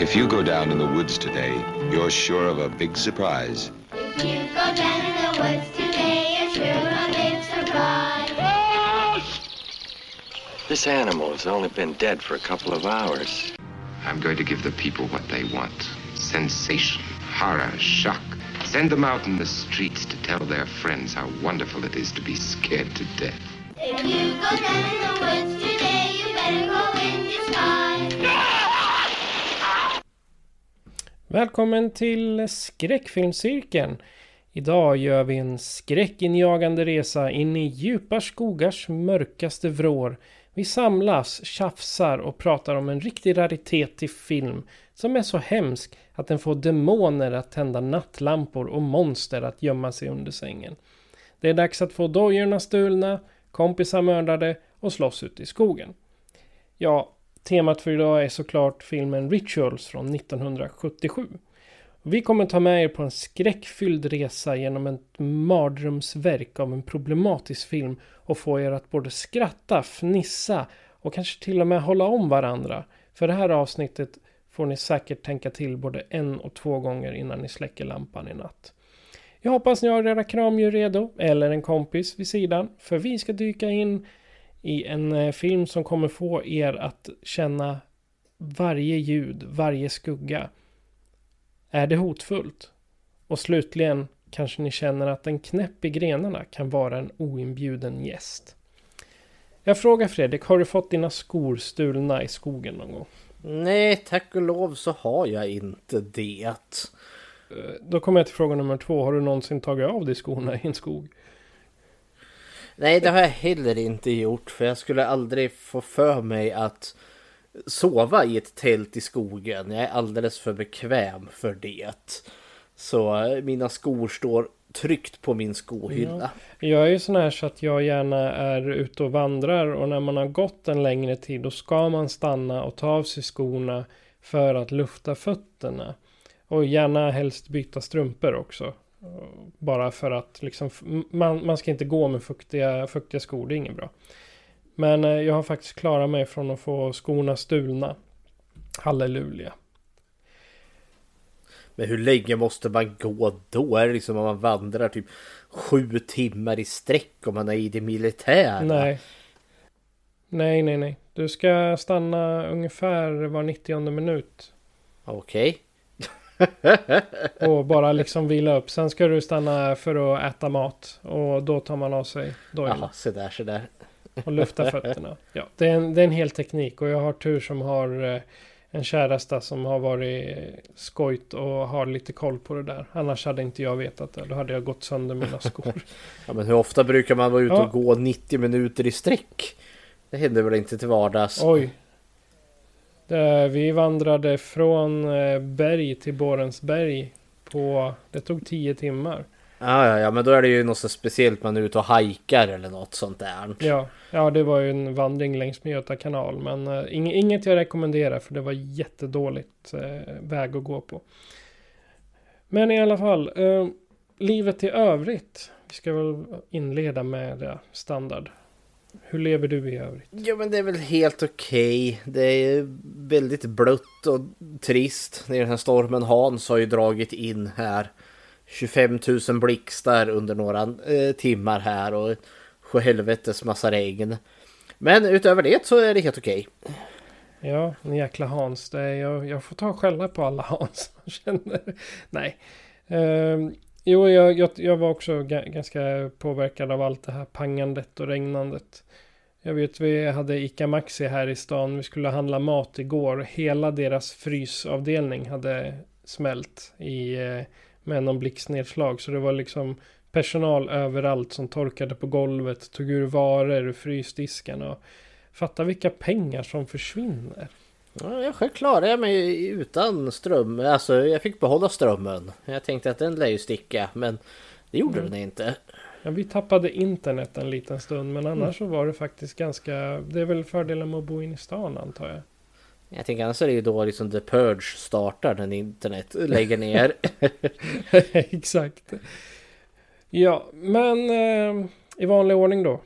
If you go down in the woods today, you're sure of a big surprise. If you go down in the woods today, you're sure of a big surprise. This animal has only been dead for a couple of hours. I'm going to give the people what they want sensation, horror, shock. Send them out in the streets to tell their friends how wonderful it is to be scared to death. If you go down in the woods Välkommen till skräckfilmscirkeln. Idag gör vi en skräckinjagande resa in i djupa skogars mörkaste vrår. Vi samlas, tjafsar och pratar om en riktig raritet till film som är så hemsk att den får demoner att tända nattlampor och monster att gömma sig under sängen. Det är dags att få dojorna stulna, kompisar mördade och slåss ute i skogen. Ja, temat för idag är såklart filmen Rituals från 1977. Vi kommer ta med er på en skräckfylld resa genom ett mardrömsverk av en problematisk film och få er att både skratta, fnissa och kanske till och med hålla om varandra. För det här avsnittet får ni säkert tänka till både en och två gånger innan ni släcker lampan i natt. Jag hoppas ni har era kramdjur redo, eller en kompis vid sidan, för vi ska dyka in i en eh, film som kommer få er att känna varje ljud, varje skugga. Är det hotfullt? Och slutligen kanske ni känner att en knäpp i grenarna kan vara en oinbjuden gäst. Jag frågar Fredrik, har du fått dina skor stulna i skogen någon gång? Nej, tack och lov så har jag inte det. Eh, Då kommer jag till fråga nummer två. Har du någonsin tagit av dig skorna i en skog? Nej, det har jag heller inte gjort. För jag skulle aldrig få för mig att sova i ett tält i skogen. Jag är alldeles för bekväm för det. Så eh, mina skor står tryggt på min skohylla. Jag är ju sån här så att jag gärna är ute och vandrar och när man har gått en längre tid då ska man stanna och ta av sig skorna för att lufta fötterna. Och gärna helst byta strumpor också. Bara för att liksom, man, man ska inte gå med fuktiga, fuktiga skor, det är inget bra. Men eh, jag har faktiskt klarat mig från att få skorna stulna. Halleluja. Men hur länge måste man gå då? Är det liksom om man vandrar typ sju timmar i sträck om man är i det militära? Nej. Nej, nej, nej. Du ska stanna ungefär var 90 minut. Okej. Och bara liksom vila upp. Sen ska du stanna för att äta mat. Och då tar man av sig dojorna. Jaha, så där, så där. Och lufta fötterna. Ja, det är, en, det är en hel teknik. Och jag har tur som har eh, en käresta som har varit skojt och har lite koll på det där. Annars hade inte jag vetat det. Då hade jag gått sönder mina skor. Ja, men hur ofta brukar man vara ute Ja. och gå 90 minuter i sträck? Det händer väl inte till vardags? Oj. Det, vi vandrade från eh, berg till Borensberg på... Det tog tio timmar. Ja, ja, ja, men då är det ju något så speciellt man är ute och hajkar eller något sånt där. Ja, ja, det var ju en vandring längs med Göta kanal. Men eh, ing- inget jag rekommenderar för det var jättedåligt eh, väg att gå på. Men i alla fall, eh, livet i övrigt. Vi ska väl inleda med det standard. Hur lever du i övrigt? Ja, men det är väl helt okej. Det är väldigt blött och trist. Den här stormen Hans har ju dragit in här 25 000 blixtar under några eh, timmar här och helvetes massa regn. Men utöver det så är det helt okej. Ja, en jäkla Hans. Det är, jag, jag får ta och skälla på alla Hans. känner. Nej. Ehm, jo, jag, jag, jag var också ganska påverkad av allt det här pangandet och regnandet. Jag vet vi hade Ica Maxi här i stan. Vi skulle handla mat igår. Hela deras frysavdelning hade smält i, eh, med någon blixtnedslag. Så det var liksom personal överallt som torkade på golvet, tog ur varor ur frysdisken. Och fatta vilka pengar som försvinner. Ja, jag själv klarade jag mig utan ström. Alltså jag fick behålla strömmen. Jag tänkte att den lär ju sticka men det gjorde den inte. Ja, vi tappade internet en liten stund men annars så var det faktiskt ganska... Det är väl fördelen med att bo inne i stan antar jag. Jag tänker annars är det ju då liksom The Purge startar när internet lägger ner. Exakt. Ja, men eh, i vanlig ordning då.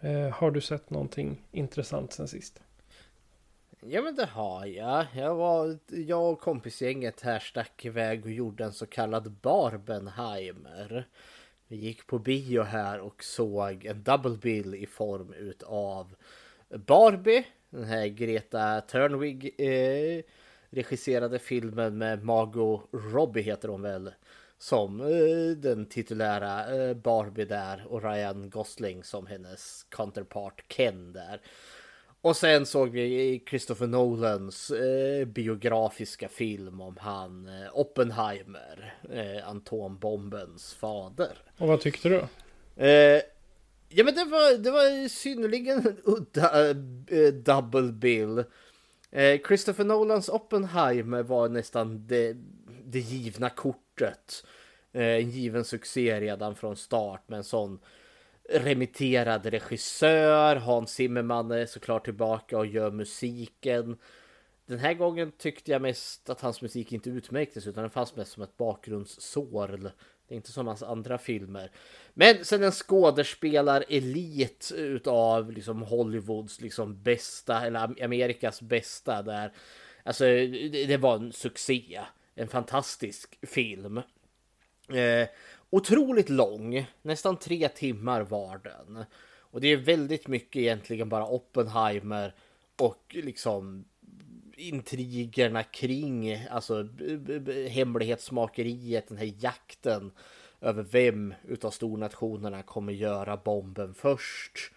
Eh, har du sett någonting intressant sen sist? Ja men det har jag. Jag, var, jag och kompisgänget här stack iväg och gjorde en så kallad Barbenheimer. Vi gick på bio här och såg en double bill i form utav Barbie. Den här Greta Turnwig eh, regisserade filmen med Margot Robbie heter hon väl. Som eh, den titulära eh, Barbie där och Ryan Gosling som hennes counterpart Ken där. Och sen såg vi Christopher Nolans eh, biografiska film om han eh, Oppenheimer, eh, Atombombens fader. Och vad tyckte du? Eh, ja men det var, det var synnerligen udda eh, double bill. Eh, Christopher Nolans Oppenheimer var nästan det, det givna kortet. Eh, en given succé redan från start med en sån remitterad regissör. Hans Zimmerman är såklart tillbaka och gör musiken. Den här gången tyckte jag mest att hans musik inte utmärktes utan den fanns mest som ett bakgrundssorl. Det är inte som hans andra filmer. Men sen en skådespelarelit utav liksom Hollywoods liksom bästa eller Amerikas bästa där. Alltså det, det var en succé. En fantastisk film. Eh, otroligt lång, nästan tre timmar var den. Och det är väldigt mycket egentligen bara Oppenheimer och liksom intrigerna kring alltså hemlighetsmakeriet, den här jakten över vem utav stornationerna kommer göra bomben först.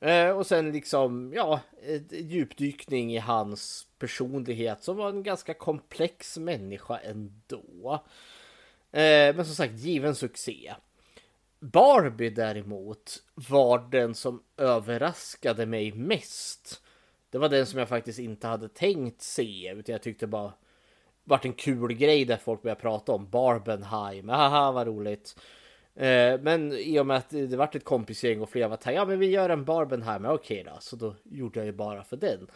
Eh, och sen liksom, ja, djupdykning i hans personlighet som var en ganska komplex människa ändå. Eh, men som sagt, given succé. Barbie däremot var den som överraskade mig mest. Det var den som jag faktiskt inte hade tänkt se, utan jag tyckte bara vart en kul grej där folk började prata om Barbenheim. Haha, vad roligt. Eh, men i och med att det vart ett kompisgäng och flera var taggade. ja men vi gör en Barbenheim, okej då, så då gjorde jag ju bara för den.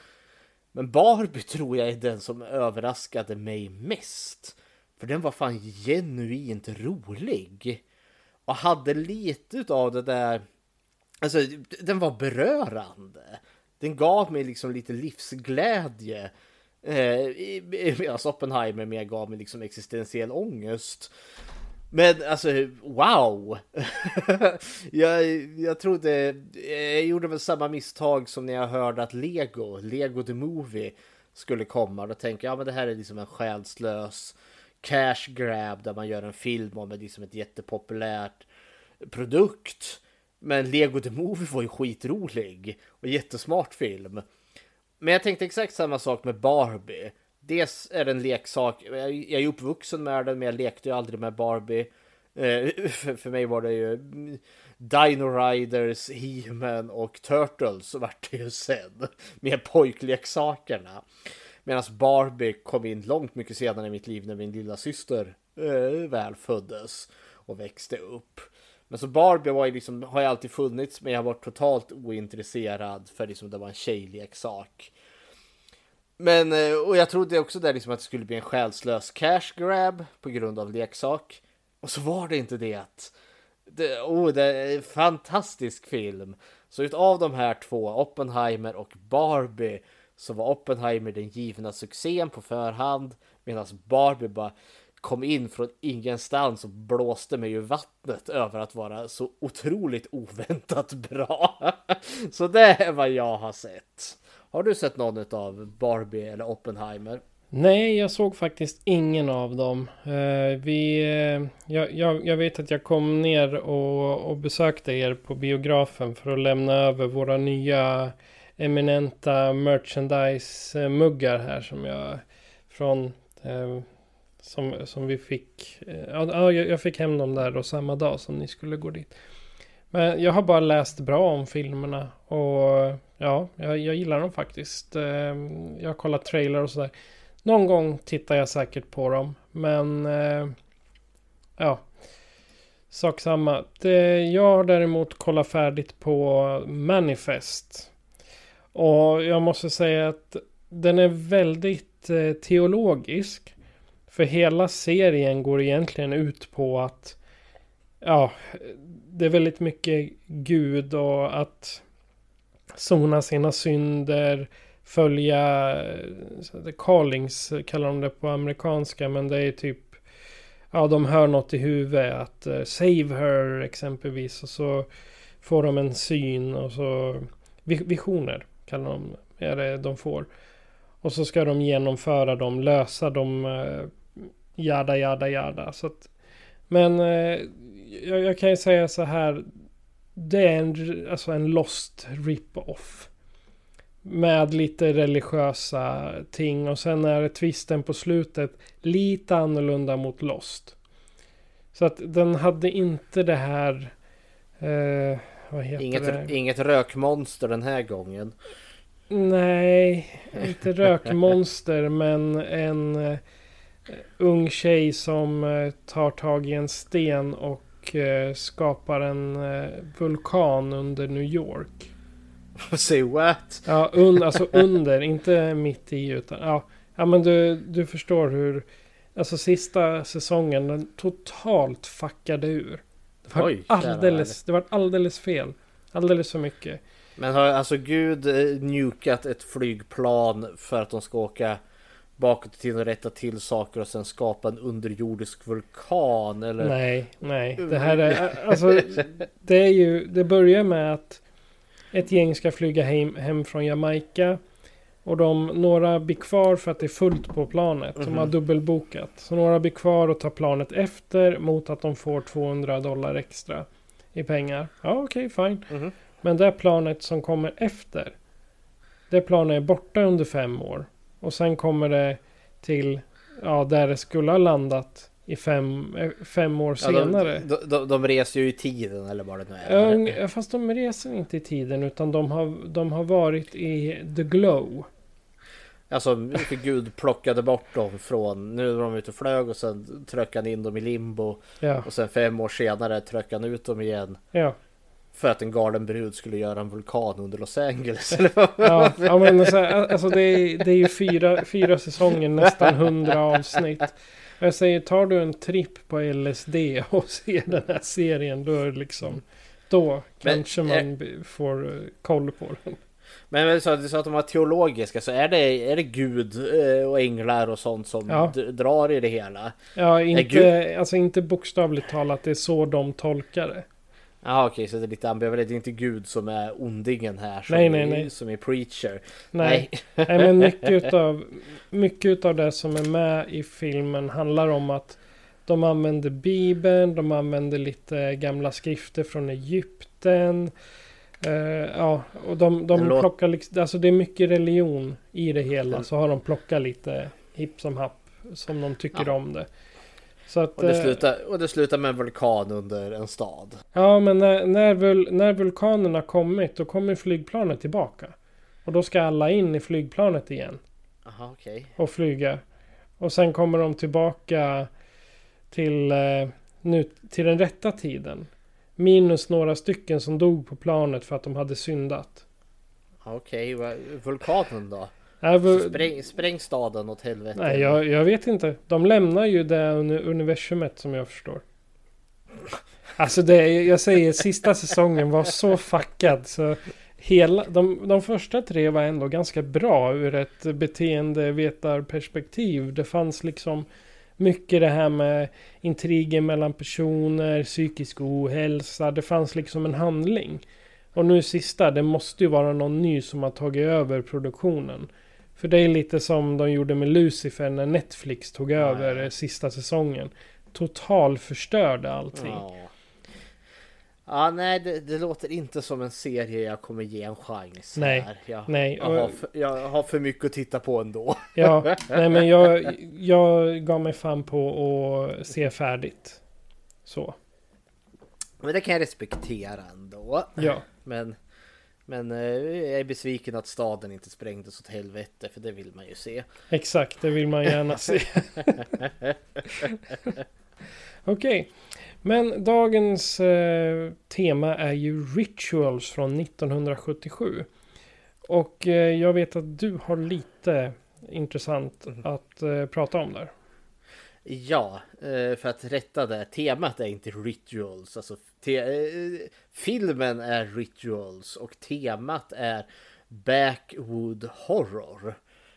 Men Barbie tror jag är den som överraskade mig mest. För den var fan genuint rolig. Och hade lite av det där... Alltså, den var berörande. Den gav mig liksom lite livsglädje. Eh, medan alltså, Oppenheimer mer gav mig liksom existentiell ångest. Men alltså, wow! jag, jag trodde, jag gjorde väl samma misstag som när jag hörde att Lego, Lego the Movie skulle komma. Då tänkte jag, ja men det här är liksom en själslös cash grab där man gör en film om liksom ett jättepopulärt produkt. Men Lego the Movie var ju skitrolig och jättesmart film. Men jag tänkte exakt samma sak med Barbie. Dels är det en leksak, jag är uppvuxen med den men jag lekte ju aldrig med Barbie. Eh, för mig var det ju Dino Riders, He-Man och Turtles vart det ju sen. Med pojkleksakerna. Medan Barbie kom in långt mycket senare i mitt liv när min lilla syster eh, väl föddes och växte upp. Men så Barbie var ju liksom, har ju alltid funnits men jag var totalt ointresserad för liksom det var en tjejleksak. Men, eh, och jag trodde också där liksom att det skulle bli en själslös cash grab på grund av leksak. Och så var det inte det. det oh, det är en fantastisk film. Så utav de här två, Oppenheimer och Barbie, så var Oppenheimer den givna succén på förhand medan Barbie bara kom in från ingenstans och blåste mig ur vattnet över att vara så otroligt oväntat bra. så det är vad jag har sett. Har du sett någon av Barbie eller Oppenheimer? Nej, jag såg faktiskt ingen av dem. Eh, vi, eh, jag, jag, jag, vet att jag kom ner och, och besökte er på biografen för att lämna över våra nya eminenta merchandise-muggar här som jag från eh, som, som vi fick. Eh, ja, jag fick hem dem där då samma dag som ni skulle gå dit. Men jag har bara läst bra om filmerna och ja, jag, jag gillar dem faktiskt. Eh, jag har kollat trailer och sådär. Någon gång tittar jag säkert på dem, men eh, ja. Sak samma. Jag har däremot kollat färdigt på Manifest. Och jag måste säga att den är väldigt eh, teologisk. För hela serien går egentligen ut på att ja, det är väldigt mycket Gud och att sona sina synder, följa eh, the callings kallar de det på amerikanska. Men det är typ ja, de hör något i huvudet. Att uh, save her exempelvis. Och så får de en syn och så visioner kallar de är det de får. Och så ska de genomföra dem, lösa dem, eh, jada jada jada. Så att, men eh, jag, jag kan ju säga så här. Det är en, alltså en lost rip-off. Med lite religiösa ting och sen är twisten på slutet lite annorlunda mot Lost. Så att den hade inte det här... Eh, vad heter Inget, det? inget rökmonster den här gången. Nej, inte rökmonster men en eh, ung tjej som eh, tar tag i en sten och eh, skapar en vulkan under New York. Say what? Ja, un, alltså under, inte mitt i utan ja. Ja men du, du förstår hur Alltså sista säsongen den totalt fuckade ur. Var Oj, alldeles, det var alldeles fel. Alldeles för mycket. Men har alltså Gud eh, njukat ett flygplan för att de ska åka bakåt tiden och rätta till saker och sen skapa en underjordisk vulkan? Eller? Nej, nej. Det här är, alltså, det är ju, det börjar med att ett gäng ska flyga hem, hem från Jamaica. Och de, några blir kvar för att det är fullt på planet. De har Mhm. dubbelbokat. Så några blir kvar och tar planet efter mot att de får 200 dollar extra i pengar. Ja, okej, fine. Mhm. Men det planet som kommer efter. Det planet är borta under fem år. Och sen kommer det till, ja, där det skulle ha landat i fem, eh, fem år Ja, senare. de, de, de, reser ju i tiden eller vad det nu är. Ja, fast de reser inte i tiden utan de har, de har varit i the glow. Alltså Gud plockade bort dem från, nu var de ute och flög och sen tryckte han in dem i limbo. Ja, Och sen fem år senare tryckte han ut dem igen. ja, För att en galen brud skulle göra en vulkan under Los Angeles. Eller vad? ja, ja men så här, alltså det är, det är ju fyra, fyra säsonger, nästan hundra avsnitt. Jag säger, tar du en tripp på LSD och ser den här serien, då är det liksom, då Men, kanske man b- får eh, koll på den. Men men så, du sa att de var teologiska, så är det, är det Gud eh, och änglar och sånt som Ja. drar i det hela? Ja, inte, alltså inte bokstavligt talat, det är så de tolkar det. Ja okej, så det är lite ambivalent. Det är inte Gud som är ondingen här som, Nej, nej, är, nej. som är preacher. Nej, nej men mycket utav, mycket utav det som är med i filmen handlar om att de använder Bibeln, de använder lite gamla skrifter från Egypten. Eh, ja, och de, de plockar liksom, alltså det är mycket religion i det hela. Så har de plockat lite hipp som happ som de tycker Ja. om det. Så att, Och det, eh, slutar, och det slutar med en vulkan under en stad. Ja, men när, när, vul, när vulkanen har kommit då kommer flygplanet tillbaka. Och då ska alla in i flygplanet igen. Jaha okej. och flyga. Och sen kommer de tillbaka till, eh, nu, till den rätta tiden. Minus några stycken som dog på planet för att de hade syndat. Okej, vad- vulkanen då? Äh, Spräng, spräng staden åt helvete. nej, jag, jag vet inte. De lämnar ju det uni- universumet som jag förstår. Alltså det, jag säger sista säsongen var så fuckad så hela, de, de första tre var ändå ganska bra ur ett beteendevetarperspektiv. Det fanns liksom mycket det här med intriger mellan personer, psykisk ohälsa. Det fanns liksom en handling. Och nu sista, det måste ju vara någon ny som har tagit över produktionen. För det är lite som de gjorde med Lucifer när Netflix tog över sista säsongen. Total förstörde allting. Ja. Ja, nej, det, det låter inte som en serie jag kommer ge en chans. Nej, här. Jag, nej, Jag har, för, jag har för mycket att titta på ändå. Ja, nej men jag, jag gav mig fan på att se färdigt. Så, Men det kan jag respektera ändå. ja. Men, men eh, jag är besviken att staden inte sprängdes åt helvete, för det vill man ju se. Exakt, det vill man gärna se. Okej, men dagens eh, tema är ju Rituals från 1977. Och eh, jag vet att du har lite intressant att eh, prata om där. Ja, eh, för att rätta det. Temat är inte rituals. Alltså, te, eh, filmen är rituals och temat är Backwood Horror.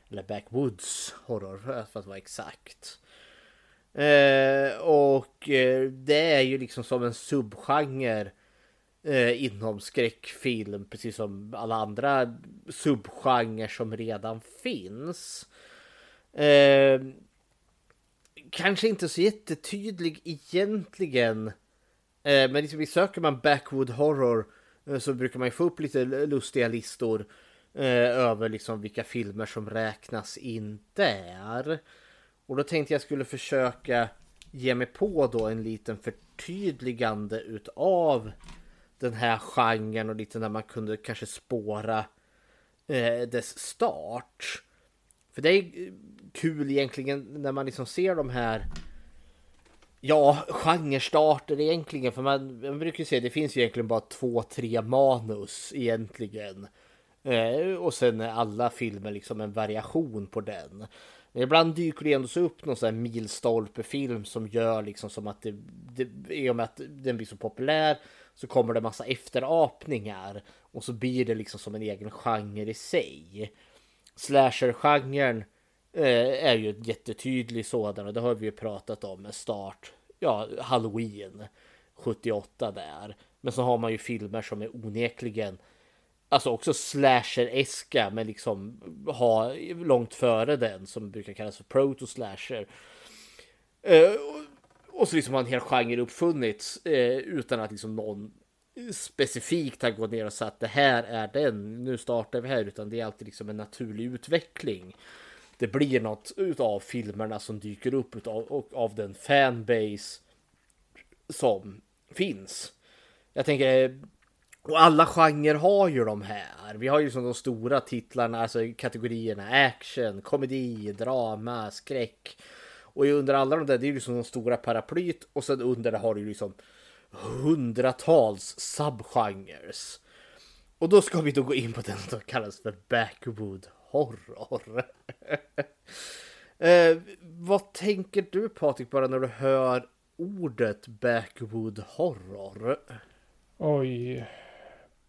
Eller Backwoods Horror för att vara exakt. Eh, och det är ju liksom som en subgenre inom skräckfilm. Precis som alla andra subgenrer som redan finns. Kanske inte så jättetydlig egentligen. Eh, men liksom, söker man Backwood Horror eh, så brukar man ju få upp lite lustiga listor eh, över liksom vilka filmer som räknas in där. Och då tänkte jag skulle försöka ge mig på då en liten förtydligande utav den här genren och lite när man kunde kanske spåra eh, dess start. För det är kul egentligen när man liksom ser de här Ja, genrestarter egentligen. För man, man brukar ju säga det finns ju egentligen bara två, tre manus egentligen. Eh, och sen är alla filmer liksom en variation på den. Men ibland dyker det ändå så upp någon sån här milstolpefilm som gör liksom som att det, det i och med att den blir så populär så kommer det massa efterapningar och så blir det liksom som en egen genre i sig. Slasher-genren eh, är ju en jättetydlig sådan och det har vi ju pratat om med start, ja, Halloween 78 där. Men så har man ju filmer som är onekligen Alltså också slasher-eska men liksom ha långt före den som brukar kallas för proto-slasher. Eh, och så liksom har en hel genre uppfunnits eh, utan att liksom någon specifikt har gått ner och sagt det här är den, nu startar vi här, utan det är alltid liksom en naturlig utveckling. Det blir något utav filmerna som dyker upp utav, och, av den fanbase som finns. Jag tänker, och alla genrer har ju de här. Vi har ju som de stora titlarna, alltså kategorierna action, komedi, drama, skräck. Och under alla de där, det är ju liksom de stora paraplyt och sen under det har du liksom hundratals subgenres. Och då ska vi då gå in på den som kallas för backwood horror. eh, vad tänker du Patrik bara när du hör ordet backwood horror? Oj,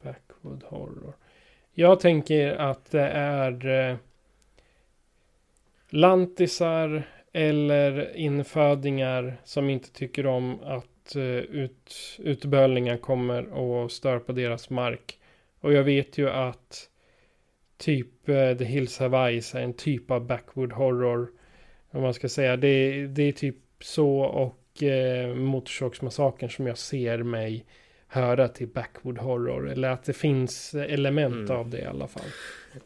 backwood horror. Jag tänker att det är eh, lantisar eller infödingar som inte tycker om att att eh, ut, utbölingar kommer och stör på deras mark. Och jag vet ju att typ uh, The Hills Have Eyes är en typ av backwood horror. Om man ska säga. Det, det är typ så och uh, Motorsågsmassakern som jag ser mig höra till backwood horror. Eller att det finns element mm. av det i alla fall.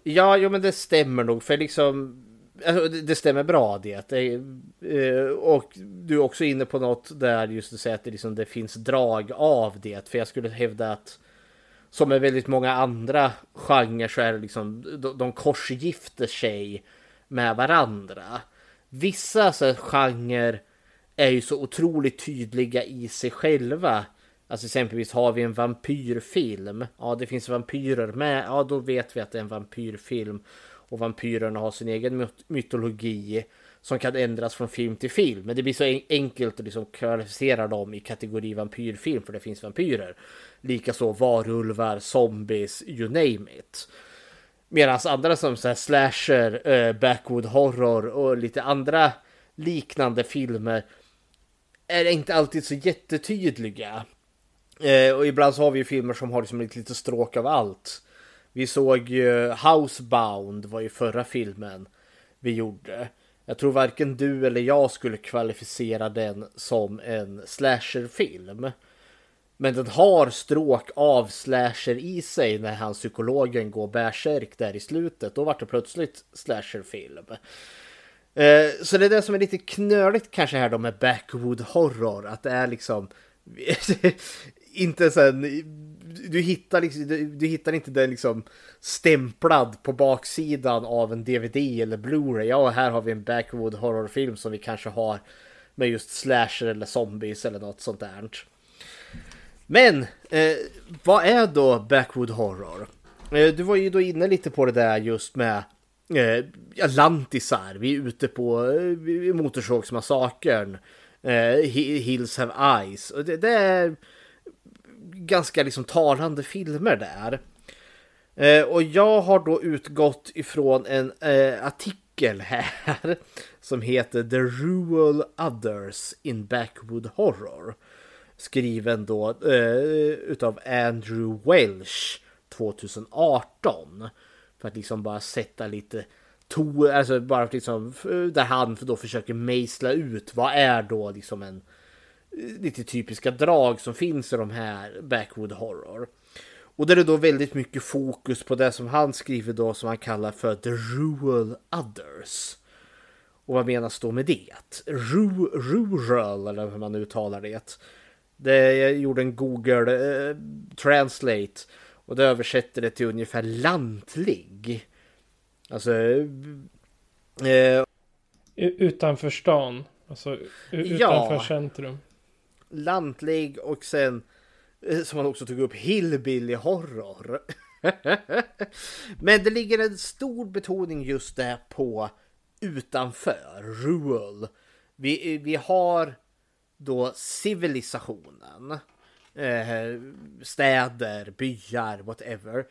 Ja, jo men det stämmer nog. För liksom Alltså, det stämmer bra det. Eh, och du är också inne på något där just att säga att det, liksom, det finns drag av det. För jag skulle hävda att som med väldigt många andra genrer så är det liksom de, de korsgifter sig med varandra. Vissa så här, genrer är ju så otroligt tydliga i sig själva. Alltså exempelvis har vi en vampyrfilm. Ja, det finns vampyrer med. Ja, då vet vi att det är en vampyrfilm och vampyrerna har sin egen mytologi som kan ändras från film till film. Men det blir så enkelt att liksom kvalificera dem i kategori vampyrfilm för det finns vampyrer. Likaså varulvar, zombies, you name it. Medan andra som så slasher, eh, backwood horror och lite andra liknande filmer är inte alltid så jättetydliga. Eh, och ibland så har vi ju filmer som har liksom ett litet stråk av allt. Vi såg ju Housebound var ju förra filmen vi gjorde. Jag tror varken du eller jag skulle kvalificera den som en slasherfilm. Men den har stråk av slasher i sig när han psykologen går bärsärk där i slutet. Då vart det plötsligt slasherfilm. Eh, så det är det som är lite knöligt kanske här då med backwood horror. Att det är liksom inte sen du hittar, liksom, du, du, hittar inte den liksom stämplad på baksidan av en DVD eller Blu-ray. Ja, här har vi en backwood horrorfilm som vi kanske har med just slasher eller zombies eller något sånt där. Men eh, vad är då backwood horror? Eh, du var ju då inne lite på det där just med eh, lantisar. Vi är ute på eh, Motorsågsmassakern. Eh, Hills have eyes. Och det, det är ganska liksom talande filmer där. Eh, och jag har då utgått ifrån en eh, artikel här som heter The Rural Others in Backwood Horror. Skriven då eh, utav Andrew Welsh 2018. För att liksom bara sätta lite to, alltså bara liksom där han då försöker mejsla ut vad är då liksom en lite typiska drag som finns i de här Backwood Horror. Och där är då väldigt mycket fokus på det som han skriver då som han kallar för The Rural Others. Och vad menas då med det? Ru rural, eller hur man uttalar det. det jag gjorde en Google eh, Translate och det översätter det till ungefär lantlig. Alltså... Eh, Utanför stan. Alltså utanför ja, centrum. Lantlig och sen eh, som han också tog upp hillbilly horror. Men det ligger en stor betoning just där på utanför, rural. Vi, eh, vi har då civilisationen. Eh, städer, byar, whatever.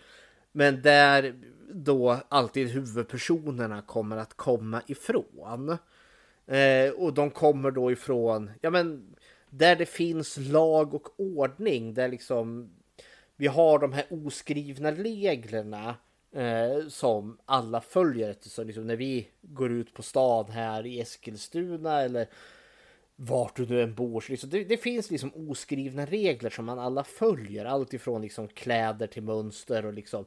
Men där då alltid huvudpersonerna kommer att komma ifrån. Eh, och de kommer då ifrån, ja men där det finns lag och ordning, där liksom vi har de här oskrivna reglerna eh, som alla följer. Så liksom när vi går ut på stan här i Eskilstuna eller vart du nu än bor. Så liksom, det, det, finns liksom oskrivna regler som man alla följer. Allt ifrån liksom kläder till mönster och liksom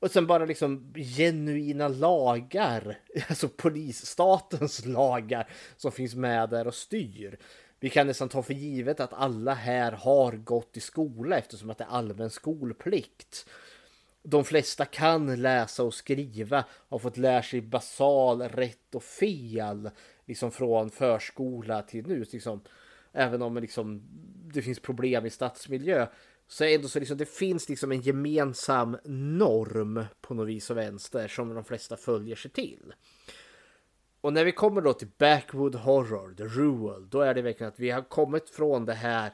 och sen bara liksom genuina lagar, alltså polisstatens lagar som finns med där och styr. Vi kan nästan ta för givet att alla här har gått i skola eftersom att det är allmän skolplikt. De flesta kan läsa och skriva, har fått lära sig basal rätt och fel liksom från förskola till nu. Liksom, även om liksom, det finns problem i stadsmiljö så ändå så liksom, det finns liksom en gemensam norm på något vis och vänster som de flesta följer sig till. Och när vi kommer då till Backwood Horror, The Rural, då är det verkligen att vi har kommit från det här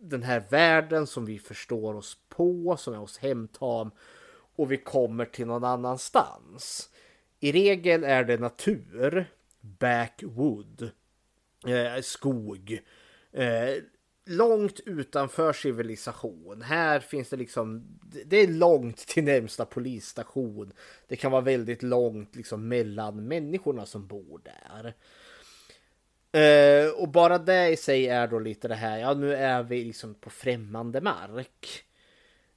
den här världen som vi förstår oss på, som är oss hemtam och vi kommer till någon annanstans. I regel är det natur, backwood, eh, skog, eh, långt utanför civilisation. Här finns det liksom, det är långt till närmsta polisstation. Det kan vara väldigt långt liksom mellan människorna som bor där. Uh, och bara det i sig är då lite det här, ja nu är vi liksom på främmande mark.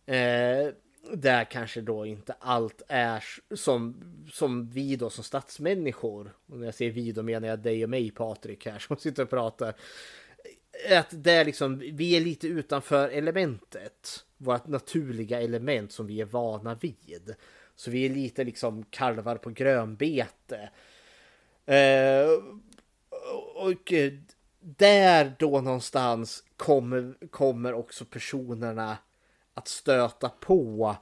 Uh, där kanske då inte allt är som, som vi då som stadsmänniskor. Och när jag säger vi då menar jag dig och mig Patrik här som sitter och pratar att det är liksom, vi är lite utanför elementet. Vårt naturliga element som vi är vana vid. Så vi är lite liksom kalvar på grönbete. Eh, och där då någonstans kommer, kommer också personerna att stöta på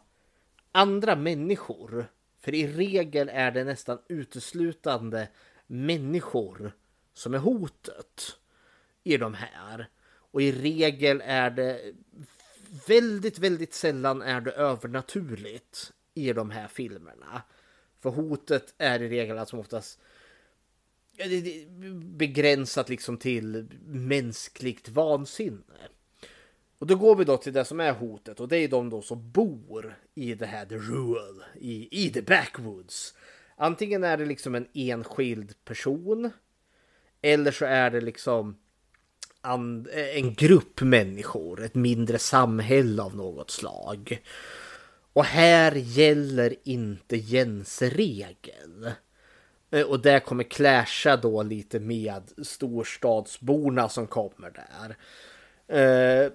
andra människor. För i regel är det nästan uteslutande människor som är hotet i de här. Och i regel är det väldigt, väldigt sällan är det övernaturligt i de här filmerna. För hotet är i regel alltså oftast begränsat liksom till mänskligt vansinne. Och då går vi då till det som är hotet och det är de då som bor i det här the rural, i, i the backwoods. Antingen är det liksom en enskild person eller så är det liksom en grupp människor, ett mindre samhälle av något slag. Och här gäller inte Jens regel. Eh, och det kommer clasha då lite med storstadsborna som kommer där. Eh,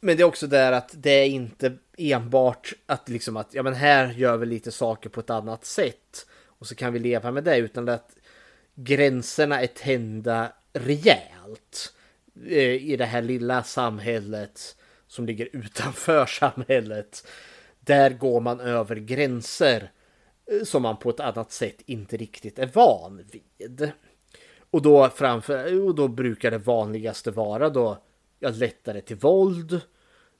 men det är också där att det är inte enbart att liksom att ja men här gör vi lite saker på ett annat sätt och så kan vi leva med det utan att gränserna är tända rejält. Eh, I det här lilla samhället som ligger utanför samhället. Där går man över gränser eh, som man på ett annat sätt inte riktigt är van vid. Och då, framför, och då brukar det vanligaste vara då ja, lättare till våld,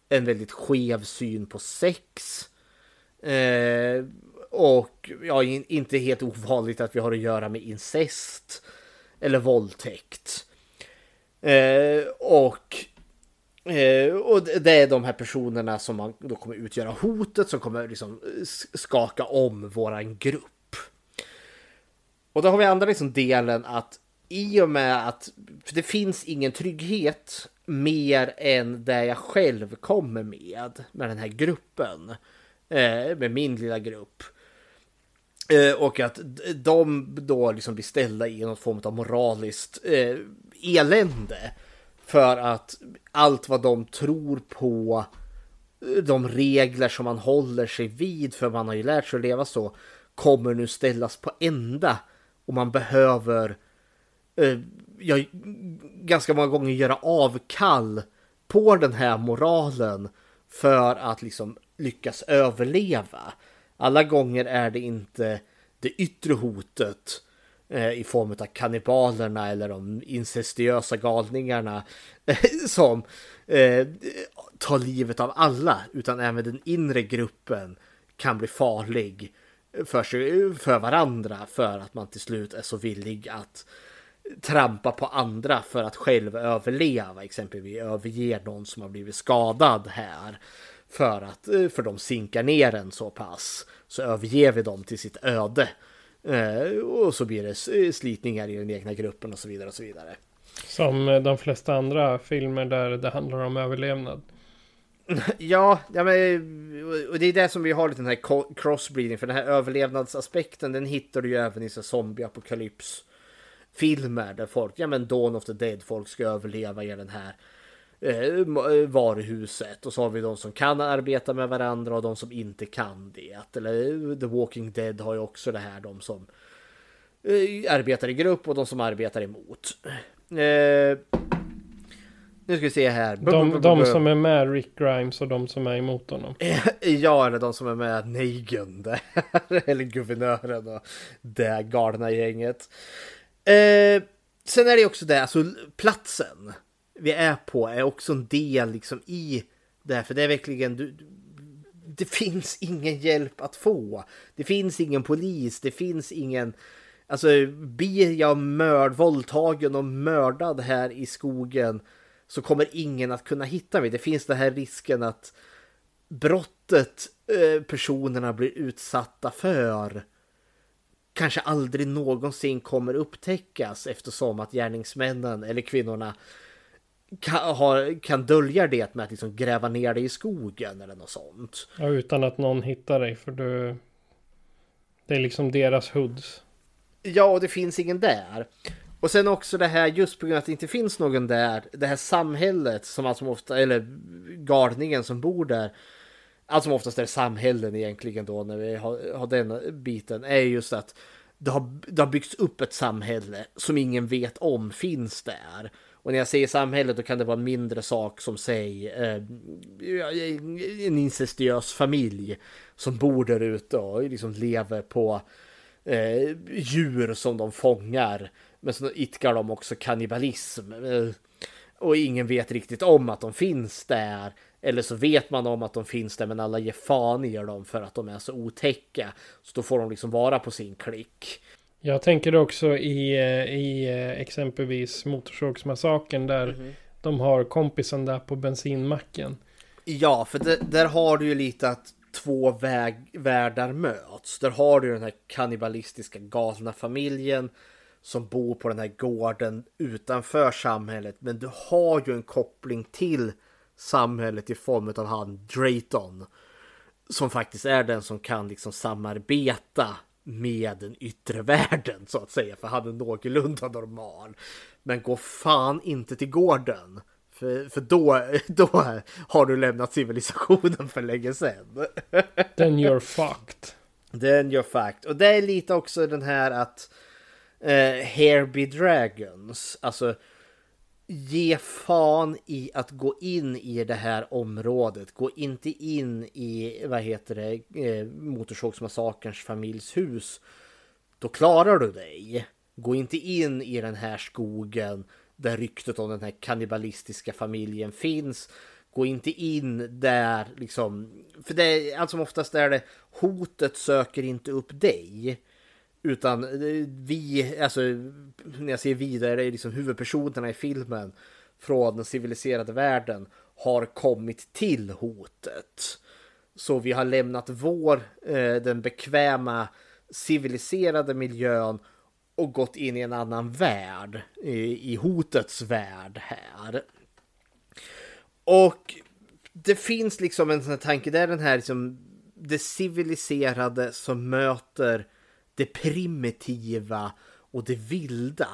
en väldigt skev syn på sex, Eh, och ja, in, inte helt ovanligt att vi har att göra med incest eller våldtäkt. Eh, och, eh, och det är de här personerna som man då kommer utgöra hotet som kommer liksom eh, skaka om våran grupp. Och då har vi andra liksom delen att i och med att för det finns ingen trygghet mer än det jag själv kommer med med den här gruppen. Eh, med min lilla grupp. Eh, och att de då liksom blir ställda i någon form av moraliskt eh, elände. För att allt vad de tror på, de regler som man håller sig vid, för man har ju lärt sig att leva så, kommer nu ställas på ända. Och man behöver eh, ja, ganska många gånger göra avkall på den här moralen för att liksom lyckas överleva. Alla gånger är det inte det yttre hotet eh, Eh, i form av kannibalerna eller de incestiösa galningarna som eh, tar livet av alla, utan även den inre gruppen kan bli farlig för, sig, för varandra för att man till slut är så villig att trampa på andra för att själv överleva. Exempelvis överger någon som har blivit skadad här. För att eh, för de sinkar ner en så pass. Så överger vi dem till sitt öde. Eh, och så blir det s- slitningar i den egna gruppen och så vidare och så vidare. Som eh, de flesta andra filmer där det handlar om överlevnad. Ja, ja men, och det är det som vi har lite den här crossbreeding. För den här överlevnadsaspekten den hittar du ju även i zombieapokalyps filmer där folk, ja men Dawn of the Dead, folk ska överleva i den här eh, eh, varuhuset. Och så har vi de som kan arbeta med varandra och de som inte kan det. Eller eh, The Walking Dead har ju också det här, de som eh, arbetar i grupp och de som arbetar emot. Eh, nu ska vi se här. De, de som är med Rick Grimes och de som är emot honom. Ja, eller de som är med Negan där. eller guvernören och det galna gänget. Eh, sen är det också det, alltså platsen vi är på är också en del liksom i det här. För det är verkligen, du, det finns ingen hjälp att få. Det finns ingen polis, det finns ingen... Alltså blir jag mörd, våldtagen och mördad här i skogen så kommer ingen att kunna hitta mig. Det finns den här risken att brottet eh, personerna blir utsatta för kanske aldrig någonsin kommer upptäckas eftersom att gärningsmännen eller kvinnorna kan, har, kan dölja det med att liksom gräva ner det i skogen eller något sånt. Ja, utan att någon hittar dig för du... Det är liksom deras hoods. Ja, och det finns ingen där. Och sen också det här, just på grund av att det inte finns någon där, det här samhället som allt som ofta, eller galningen som bor där, allt som oftast är samhällen egentligen då när vi har, har den biten, är just att det har, det har byggts upp ett samhälle som ingen vet om finns där. Och när jag säger samhället då kan det vara en mindre sak som säg eh, en incestiös familj som bor där ute och liksom lever på eh, djur som de fångar. Men så idkar de också kannibalism. Eh, och ingen vet riktigt om att de finns där. Eller så vet man om att de finns där men alla ger fan i dem för att de är så otäcka. Så då får de liksom vara på sin klick. Jag tänker också i, eh, i eh, exempelvis Motorsågsmassakern där de har kompisen där på bensinmacken. Ja, för det, där har du ju lite att två väg, världar möts. Där har du den här kannibalistiska galna familjen som bor på den här gården utanför samhället. Men du har ju en koppling till samhället i form av han Drayton. Som faktiskt är den som kan liksom samarbeta med den yttre världen så att säga. För han är någorlunda normal. Men gå fan inte till gården. För, för då, då har du lämnat civilisationen för länge sedan. Then you're fucked. Den gör fact. Och det är lite också den här att eh, Hair be Dragons. Alltså ge fan i att gå in i det här området. Gå inte in i, vad heter det, eh, Motorsågsmassakerns familjs hus. Då klarar du dig. Gå inte in i den här skogen där ryktet om den här kannibalistiska familjen finns. Gå inte in där liksom. För det är allt som oftast är det hotet söker inte upp dig. Utan eh, vi, alltså när jag säger vi, det är liksom huvudpersonerna i filmen från den civiliserade världen har kommit till hotet. Så vi har lämnat vår, eh, den bekväma civiliserade miljön och gått in i en annan värld, i, i hotets värld här. Och det finns liksom en sån här tanke, det är den här liksom det civiliserade som möter det primitiva och det vilda.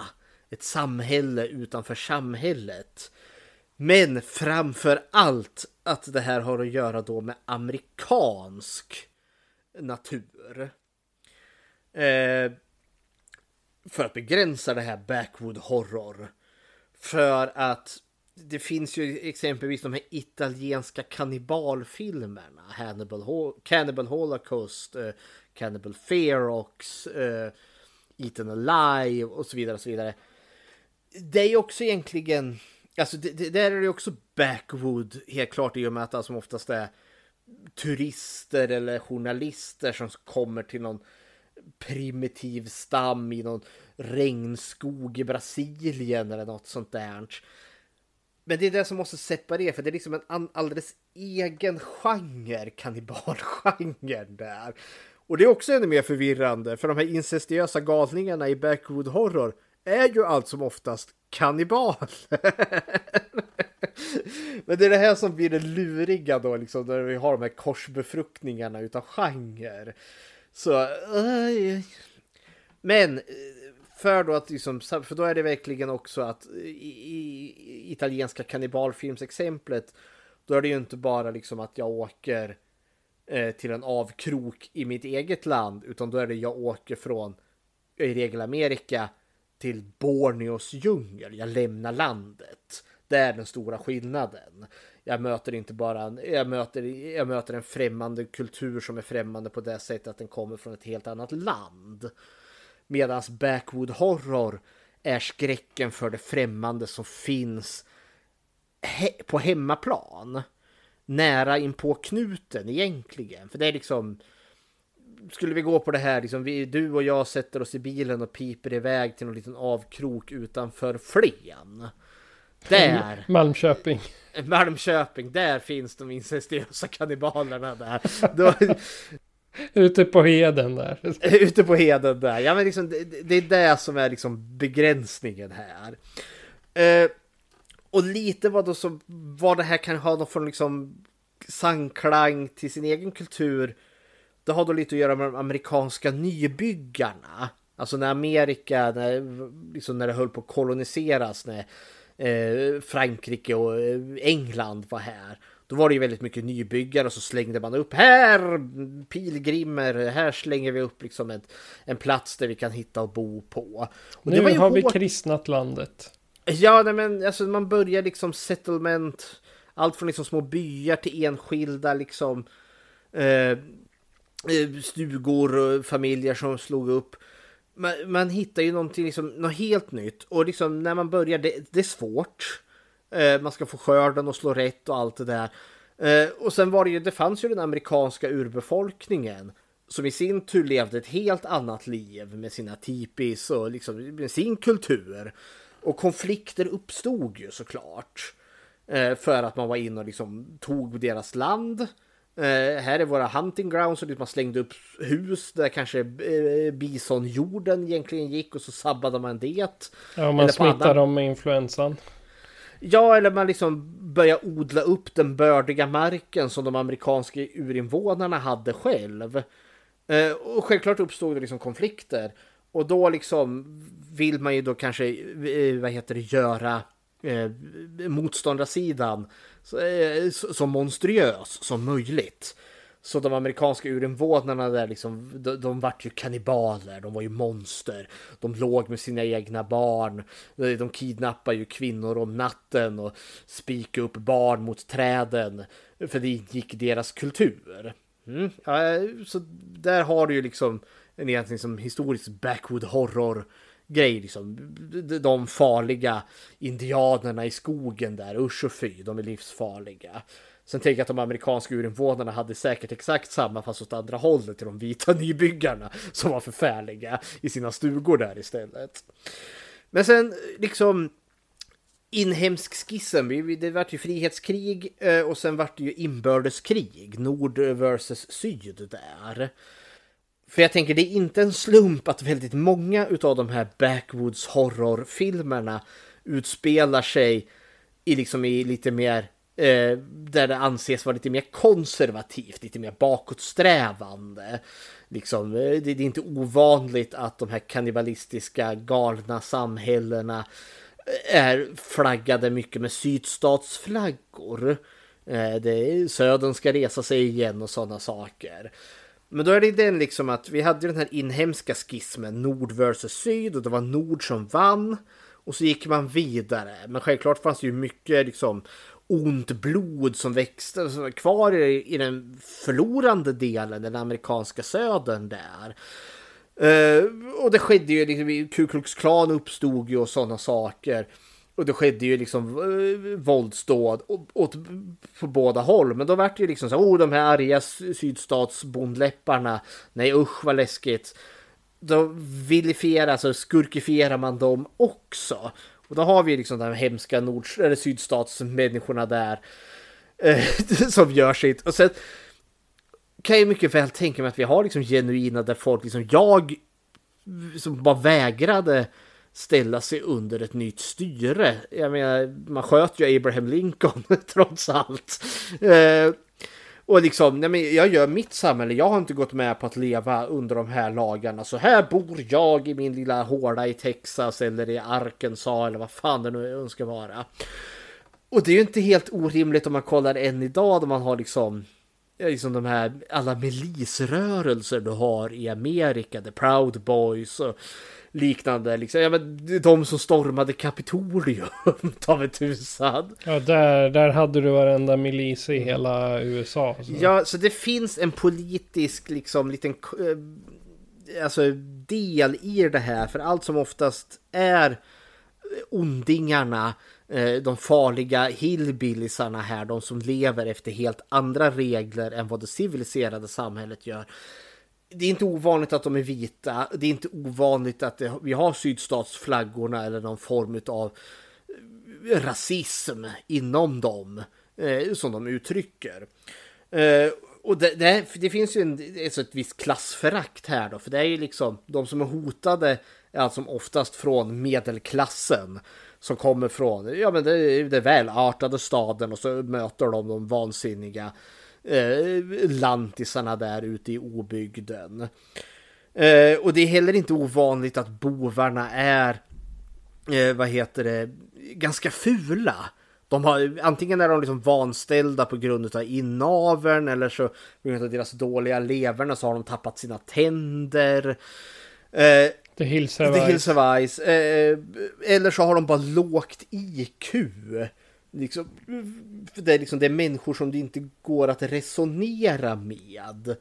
Ett samhälle utanför samhället. Men framför allt att det här har att göra då med amerikansk natur. Eh, för att begränsa det här backwood horror. För att det finns ju exempelvis de här italienska kannibalfilmerna. Hannibal, Ho Cannibal Holocaust, eh, Cannibal Ferox, uh, Eaten Alive och så vidare. Och så vidare. Det är ju också egentligen, alltså det, det, där är det också backwood helt klart i och med att det som oftast är turister eller journalister som kommer till någon primitiv stam i någon regnskog i Brasilien eller något sånt där. Men det är det som måste separera, för det är liksom en alldeles egen genre, kannibalgenren där. Och det är också ännu mer förvirrande, för de här incestiösa galningarna i Backwood Horror är ju allt som oftast kannibaler. Men det är det här som blir det luriga då, liksom, när vi har de här korsbefruktningarna utav genre. Så... Eh, men eh, för då att liksom, för då är det verkligen också att i, i italienska kannibalfilmsexemplet då är det ju inte bara liksom att jag åker Eh, till en avkrok i mitt eget land utan då är det jag åker från i regel Amerika till Borneos djungel. Jag lämnar landet. Det är den stora skillnaden. Jag möter inte bara en, jag möter, jag möter en främmande kultur som är främmande på det sättet att den kommer från ett helt annat land. Medan Backwood Horror är skräcken för det främmande som finns he på hemmaplan. Nära in på knuten egentligen. För det är liksom... Skulle vi gå på det här, liksom, vi, du och jag sätter oss i bilen och piper iväg till någon liten avkrok utanför Flen. Där! Malmköping. Malmköping, där finns de incestuösa kannibalerna där. Då, Ute på heden där. Ute på heden där. Ja, men liksom, det, det är det som är liksom begränsningen här. Eh, och lite vad då som, vad det här kan ha någon från liksom sanklang till sin egen kultur. Det har då lite att göra med de amerikanska nybyggarna. Alltså när Amerika, när, liksom när det höll på att koloniseras, när eh, Frankrike och eh, England var här. Då var det ju väldigt mycket nybyggare och så slängde man upp här pilgrimer, här slänger vi upp liksom en, en plats där vi kan hitta och bo på. Och nu har hårt... vi kristnat landet. Ja, nej, men alltså man börjar liksom settlement, allt från liksom små byar till enskilda liksom eh, eh, stugor och familjer som slog upp. Man, man hittar ju någonting, liksom, något helt nytt och liksom när man börjar, det, det är svårt. Eh, man ska få skörden och slå rätt och allt det där. Eh, och sen var det ju, det fanns ju den amerikanska urbefolkningen som i sin tur levde ett helt annat liv med sina tipis och liksom med sin kultur. Och konflikter uppstod ju såklart. Eh, för att man var inne och liksom tog deras land. Uh, här är våra hunting grounds och man slängde upp hus där kanske uh, bisonjorden egentligen gick och så sabbade man det. Ja, man smittar dem med influensan. Ja, eller man liksom börjar odla upp den bördiga marken som de amerikanska urinvånarna hade själv. Uh, och självklart uppstod det liksom konflikter. Och då liksom vill man ju då kanske, eh, vad heter det, göra eh, motståndarsidan så, eh, så monstruös som möjligt. Så de amerikanska urinvånarna där liksom, de, de vart ju kannibaler, de var ju monster. De låg med sina egna barn. Eh, de kidnappade ju kvinnor om natten och spikade upp barn mot träden. För det gick deras kultur. Mm. Ja, eh, så där har du ju liksom en egentligen som historisk backwood horror grej liksom. De- farliga indianerna i skogen där, usch och fy, de är livsfarliga. Sen tänker jag att de amerikanska urinvånarna hade säkert exakt samma fast åt andra hållet till de vita nybyggarna som var förfärliga i sina stugor där istället. Men sen liksom inhemsk skissen, det vart ju frihetskrig eh, och sen vart det ju inbördeskrig, nord versus syd där. För jag tänker det är inte en slump att väldigt många av de här backwoods horrorfilmerna utspelar sig i liksom i lite mer eh, där det anses vara lite mer konservativt, lite mer bakåtsträvande. Liksom, eh, det, det är inte ovanligt att de här kannibalistiska galna samhällena eh, är flaggade mycket med sydstatsflaggor. Eh, Det är, södern ska resa sig igen och sådana saker. Men då är det den liksom att vi hade den här inhemska skismen nord versus syd och det var nord som vann. Och så gick man vidare. Men självklart fanns det ju mycket liksom ont blod som växte som var kvar i, i den förlorande delen, den amerikanska södern där. Uh, och det skedde ju, liksom, Ku Klux Klan uppstod ju och sådana saker. Och det skedde ju liksom eh, våldsdåd åt, åt, på båda håll. Men då vart det ju liksom så oh de här arga sydstatsbondläpparna. Nej usch vad läskigt. Då vilifierar, alltså skurkifierar man dem också. Och då har vi liksom de hemska nord eller sydstatsmänniskorna där. eh, som gör sitt. Och sen kan jag mycket väl tänka mig att vi har liksom genuina där folk liksom jag som bara vägrade ställa sig under ett nytt styre. Jag menar, man sköt ju Abraham Lincoln trots allt. Eh, och liksom, nej men jag gör mitt samhälle. Jag har inte gått med på att leva under de här lagarna. Så här bor jag i min lilla håla i Texas eller i Arkansas eller vad fan det nu önskar vara. Och det är ju inte helt orimligt om man kollar än idag då man har liksom liksom de här alla milisrörelser du har i Amerika, The Proud Boys och liknande. Liksom. Ja, men de som stormade Kapitolium, ta mig tusan. Ja, där, där hade du varenda milis i hela USA. Så. Ja, så det finns en politisk liksom liten eh, alltså, del i det här. För allt som oftast är ondingarna, eh, de farliga hillbillisarna här, de som lever efter helt andra regler än vad det civiliserade samhället gör. Det är inte ovanligt att de är vita. Det är inte ovanligt att det, vi har sydstatsflaggorna eller någon form av eh, rasism inom dem eh, som de uttrycker. Eh, och det, det, det finns ju en, alltså ett visst klassförakt här då, för det är ju liksom de som är hotade är alltså oftast från medelklassen som kommer från ja, men det, det välartade staden och så möter de de vansinniga eh, lantisarna där ute i obygden. Eh, och det är heller inte ovanligt att bovarna är eh, vad heter det, ganska fula. De har, antingen är de liksom vanställda på grund av inaveln eller så på grund av deras dåliga leverne så har de tappat sina tänder. Eh, The Hills The Have Hills of Ice. Eh, eller så har de bara lågt IQ. Liksom, det, är liksom, det är människor som det inte går att resonera med.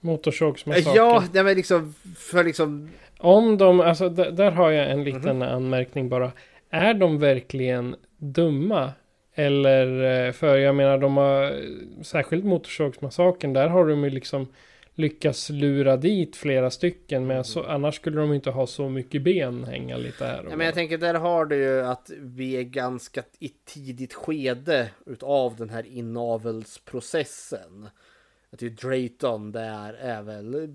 Motorsågsmassakern. Ja, det är liksom, för liksom, Om de, alltså där har jag en liten Mhm. anmärkning bara. Är de verkligen dumma? Eller, eh, för jag menar de har, särskilt Motorsågsmassakern, där har de ju liksom lyckats lura dit flera stycken. Men så, annars skulle de inte ha så mycket ben hänga lite här. Ja, men jag tänker där har du ju att vi är ganska i tidigt skede utav den här inavelsprocessen. Att ju Drayton där är väl,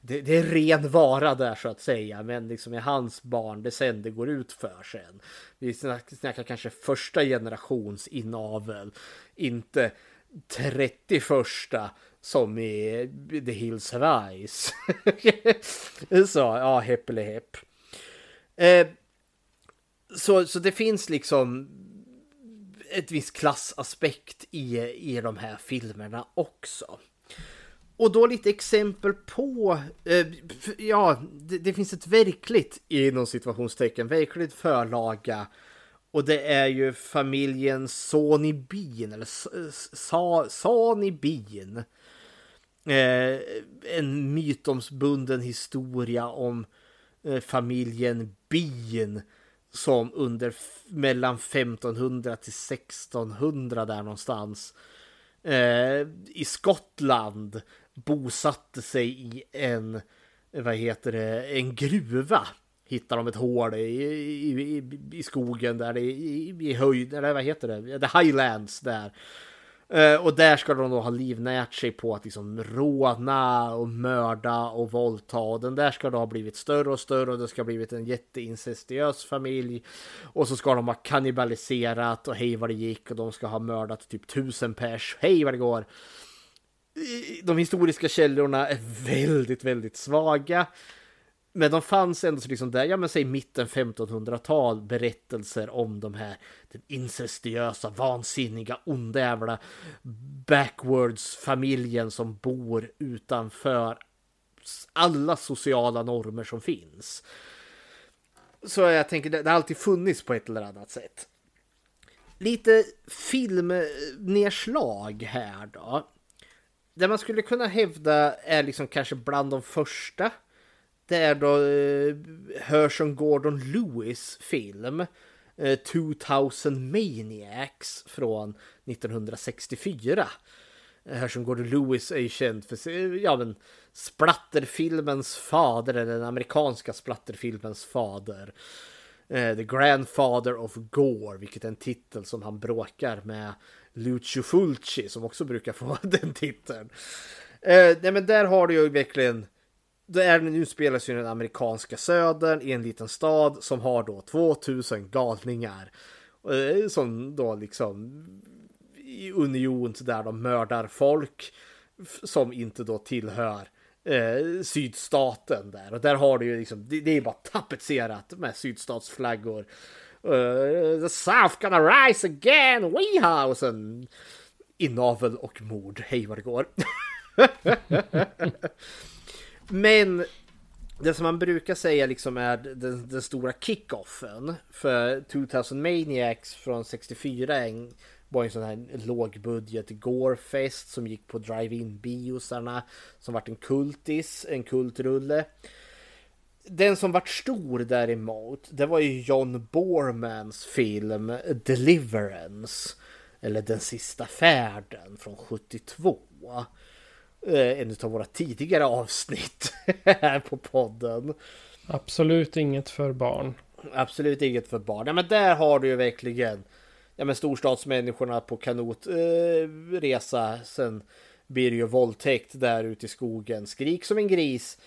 det, det är ren vara där så att säga, men liksom är hans barn det sen det går ut för sen. Vi snackar, snackar kanske första generations inavel, inte 31 som i The Hills Rise. Så, ja, heppelehepp. Eh, så, så det finns liksom ett visst klassaspekt i, i de här filmerna också. Och då lite exempel på, eh, ja, det, det finns ett verkligt, inom situationstecken, verkligt förlaga. Och det är ju familjen Sony Bean, eller Sa, Sony Bean. Eh, en mytomsbunden historia om eh, familjen Bean som under mellan 1500 till 1600 där någonstans eh, i Skottland bosatte sig i en, vad heter det, en gruva. Hittar de ett hål i, i, i, i skogen där i, i, i höjd, eller vad heter det, the highlands där. Eh, och där ska de då ha livnärt sig på att liksom råna och mörda och våldta. Och den där ska då ha blivit större och större och det ska ha blivit en jätteincestiös familj. Och så ska de ha kannibaliserat och hej vad det gick och de ska ha mördat typ tusen pers. Hej vad det går. De historiska källorna är väldigt, väldigt svaga. Men de fanns ändå så liksom där, ja men säg mitten 1500-tal berättelser om de här den incestuösa, vansinniga, onda jävla backwards-familjen som bor utanför alla sociala normer som finns. Så jag tänker, det det har alltid funnits på ett eller annat sätt. Lite filmnedslag här då. Det man skulle kunna hävda är liksom kanske bland de första. Det är då eh, Herschel Gordon Lewis film. Eh, 2000 Maniacs från 1964. Eh, Herschel Gordon Lewis är ju känd för ja, men, splatterfilmens fader, eller den amerikanska splatterfilmens fader. Eh, The Grandfather of Gore, vilket är en titel som han bråkar med Lucio Fulci som också brukar få den titeln. Eh, nej men där har du ju verkligen det är nu spelas ju i den amerikanska södern i en liten stad som har då 2000 galningar. Eh, som då liksom i union där de mördar folk som inte då tillhör eh, sydstaten där. Och där har du ju liksom, det, det är bara tapetserat med sydstatsflaggor. Uh, the South gonna rise again, weha! Och sen inavel och mord, hej vad det går. Men det som man brukar säga liksom är den, den stora kickoffen för 2000 Maniacs från 64 en, var en sån här lågbudget Gorefest som gick på drive-in biosarna som vart en kultis, en kultrulle. Den som vart stor däremot, det var ju John Bormans film Deliverance. Eller Den sista färden från 72. Eh, En av våra tidigare avsnitt här på podden. Absolut inget för barn. Absolut inget för barn. Ja, men där har du ju verkligen ja, men storstadsmänniskorna på kanotresa. Eh. Sen blir det ju våldtäkt där ute i skogen. Skrik som en gris.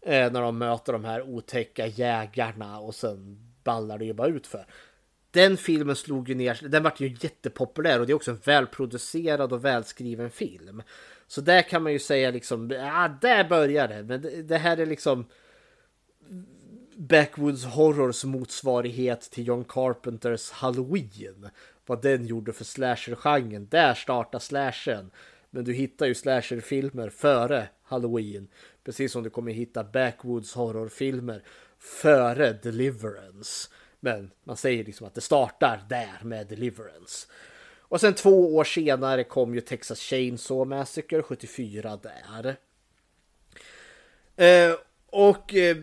Eh, när de möter de här otäcka jägarna och sen ballar det ju bara ut för. Den filmen slog ju ner, den vart ju jättepopulär och det är också en välproducerad och välskriven film. Så där kan man ju säga liksom, ja där börjar det. Men det, det här är liksom Backwoods Horrors motsvarighet till John Carpenters Halloween. Vad den gjorde för slasher-genren. Där startar slashen. Men du hittar ju slasher-filmer före Halloween. Precis som du kommer hitta Backwoods Horror-filmer före Deliverance. Men man säger liksom att det startar där med Deliverance. Och sen två år senare kom ju Texas Chainsaw Massacre 74 där. Eh, och eh,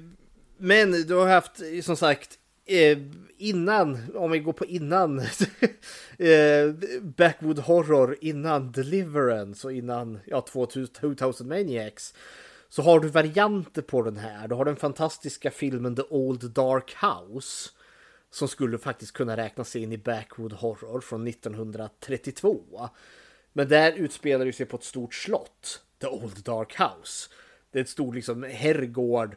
men du har haft som sagt eh, innan, om vi går på innan eh, Backwood Horror, innan Deliverance och innan ja, 2000 Maniacs. Så har du varianter på den här. Du har den fantastiska filmen The Old Dark House. Som skulle faktiskt kunna räknas in i Backwood Horror från 1932. Men där utspelar det sig på ett stort slott. The Old Dark House. Det är ett stort liksom herrgård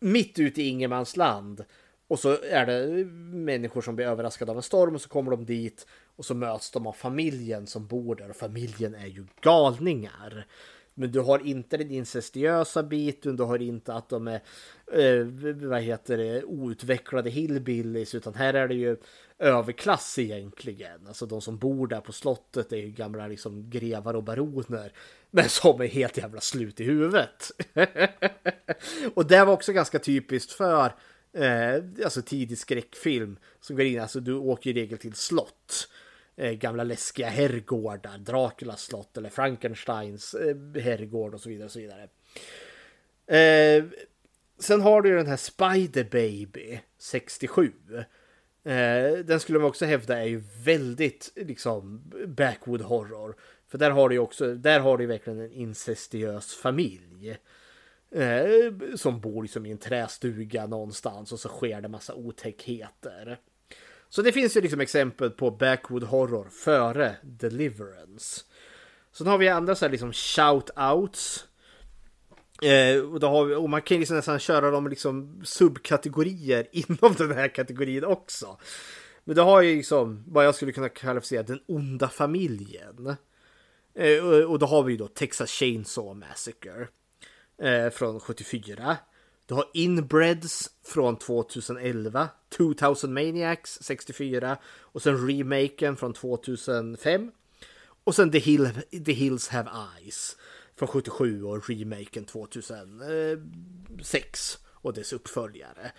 mitt ute i ingenmansland. Och så är det människor som blir överraskade av en storm och så kommer de dit och så möts de av familjen som bor där och familjen är ju galningar. Men du har inte den incestuösa biten, du har inte att de är eh, vad heter det, outvecklade hillbillies utan här är det ju överklass egentligen. Alltså de som bor där på slottet är ju gamla liksom grevar och baroner. Men som är helt jävla slut i huvudet. och det var också ganska typiskt för eh, alltså tidig skräckfilm som går in, alltså du åker i regel till slott. Eh, gamla läskiga herrgårdar, Draculas slott eller Frankensteins eh, herrgård och så vidare. Och så vidare. Eh, Sen har du ju den här Spider Baby 67. Eh, den skulle man också hävda är ju väldigt liksom backwood horror. För där har du ju också, där har du ju verkligen en incestiös familj. Eh, som bor liksom i en trästuga någonstans och så sker det massa otäckheter. Så det finns ju liksom exempel på backwood horror före Deliverance. Sen har vi andra så här liksom shout-outs. Eh, och, då har vi, och man kan liksom nästan köra dem liksom subkategorier inom den här kategorin också. Men det har ju liksom vad jag skulle kunna kvalificera den onda familjen. Eh, och, och då har vi ju då Texas Chainsaw Massacre eh, från 74. Du har Inbreds från 2011, 2000 Maniacs 64 och sen remaken från 2005. Och sen The, Hill, The Hills Have Eyes från 77 och remaken 2006 och dess uppföljare.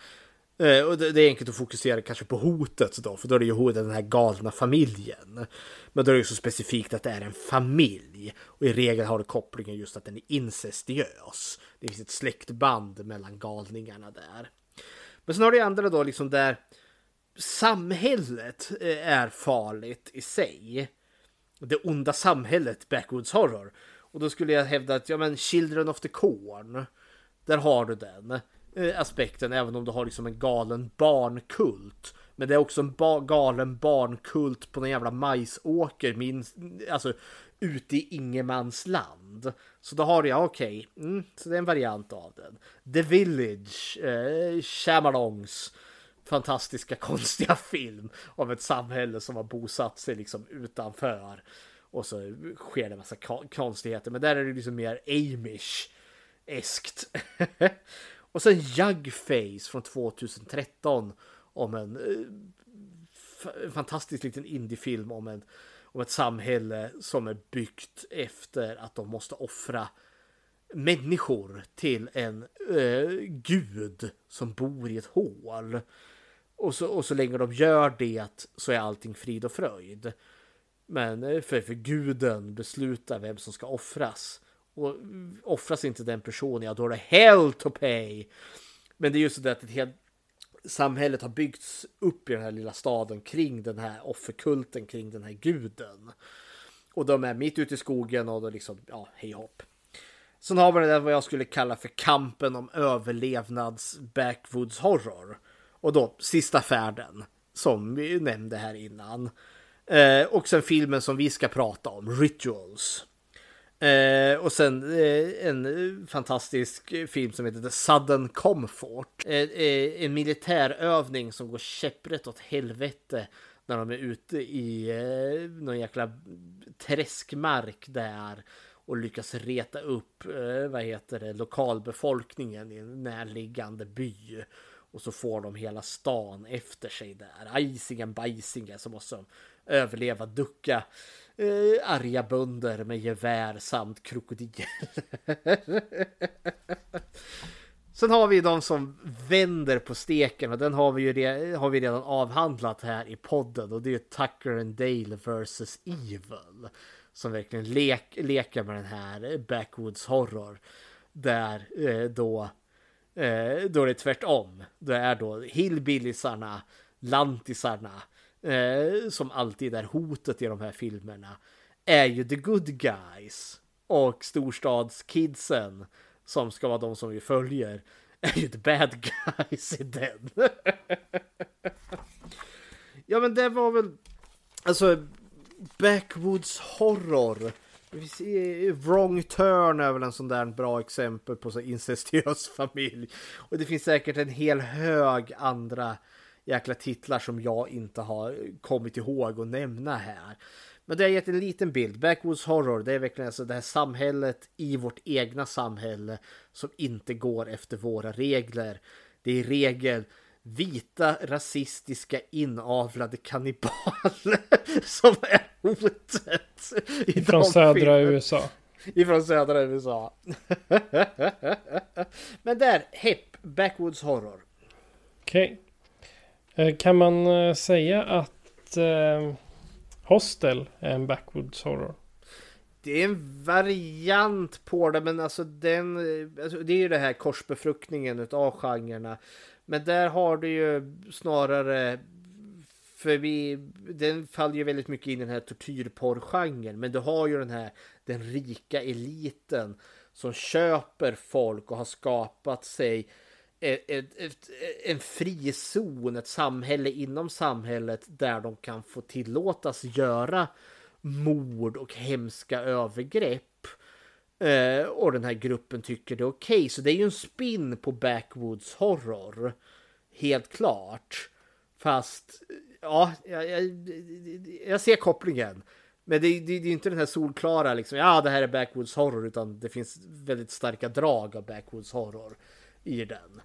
Eh, och det är enkelt att fokusera kanske på hotet då, för då är det ju den här galna familjen. Men då är det ju så specifikt att det är en familj. Och i regel har det kopplingen just att den är incestiös. Det finns ett släktband mellan galningarna där. Men sen har det andra då liksom där samhället eh, är farligt i sig. Det onda samhället, backwoods horror. Och då skulle jag hävda att, ja men Children of the Corn. Där har du den eh, Eh, aspekten, även om du har liksom en galen barnkult. Men det är också en ba galen barnkult på någon jävla majsåker, minst, alltså ute i ingenmansland. Så då har jag, okej, okay, mm, så det är en variant av den. The Village, eh, Shamalongs fantastiska konstiga film om ett samhälle som har bosatt sig liksom utanför. Och så sker det en massa konstigheter, men där är det liksom mer Amish-eskt. och sen Jugface från 2013 om en eh, fantastisk liten indiefilm om, en, om ett samhälle som är byggt efter att de måste offra människor till en eh, gud som bor i ett hål. Och så, och så länge de gör det så är allting frid och fröjd. Men eh, för, för guden beslutar vem som ska offras. Och offras inte den personen, ja då är det hell to pay. Men det är just det att ett helt samhället har byggts upp i den här lilla staden kring den här offerkulten, kring den här guden. Och de är mitt ute i skogen och då liksom, ja, hej hopp. Sen har vi det där vad jag skulle kalla för kampen om överlevnads backwoods horror. Och då sista färden som vi nämnde här innan. Eh, och sen filmen som vi ska prata om, Rituals. Eh, och sen eh, en eh, fantastisk film som heter The Sudden Comfort. Eh, eh en militärövning som går käpprätt åt helvete när de är ute i eh, någon jäkla träskmark där och lyckas reta upp eh, vad heter det, lokalbefolkningen i en närliggande by. Och så får de hela stan efter sig där. Ajsingen bajsingen som måste överleva, ducka eh, arga bönder med gevär samt krokodil. Sen har vi de som vänder på steken och den har vi ju re har vi redan avhandlat här i podden och det är ju Tucker and Dale vs Evil. Som verkligen lek leker med den här backwoods horror. Där eh, då, eh, då är det tvärtom. Det är då hillbillisarna, lantisarna eh, som alltid är hotet i de här filmerna, är ju the good guys. Och storstadskidsen, som ska vara de som vi följer, är ju the bad guys i den. ja men det var väl, alltså, backwoods horror. Wrong Turn är väl en sån där bra exempel på så incestiös familj. Och det finns säkert en hel hög andra jäkla titlar som jag inte har kommit ihåg att nämna här. Men det har gett en liten bild. Backwoods Horror, det är verkligen alltså det här samhället i vårt egna samhälle som inte går efter våra regler. Det är i regel vita rasistiska inavlade kannibaler som är hotet. Från södra filmen. USA. Ifrån södra USA. Men där, hepp, Backwoods Horror. Okej. Okay. Eh, kan man eh, säga att eh, Hostel är en backwoods horror? det är en variant på det men alltså den, eh, alltså det är ju det här korsbefruktningen av genrerna. Men där har du ju snarare för vi, den faller ju väldigt mycket in i den här tortyrporrgenren. Men du har ju den här den rika eliten som köper folk och har skapat sig ett, ett, ett, en frizon, ett samhälle inom samhället där de kan få tillåtas göra mord och hemska övergrepp. Eh, och den här gruppen tycker det är okej. Okay. Så det är ju en spin på backwoods horror. Helt klart. Fast ja, jag, jag, jag ser kopplingen. Men det, det, det är inte den här solklara liksom, ja det här är backwoods horror utan det finns väldigt starka drag av backwoods horror i den.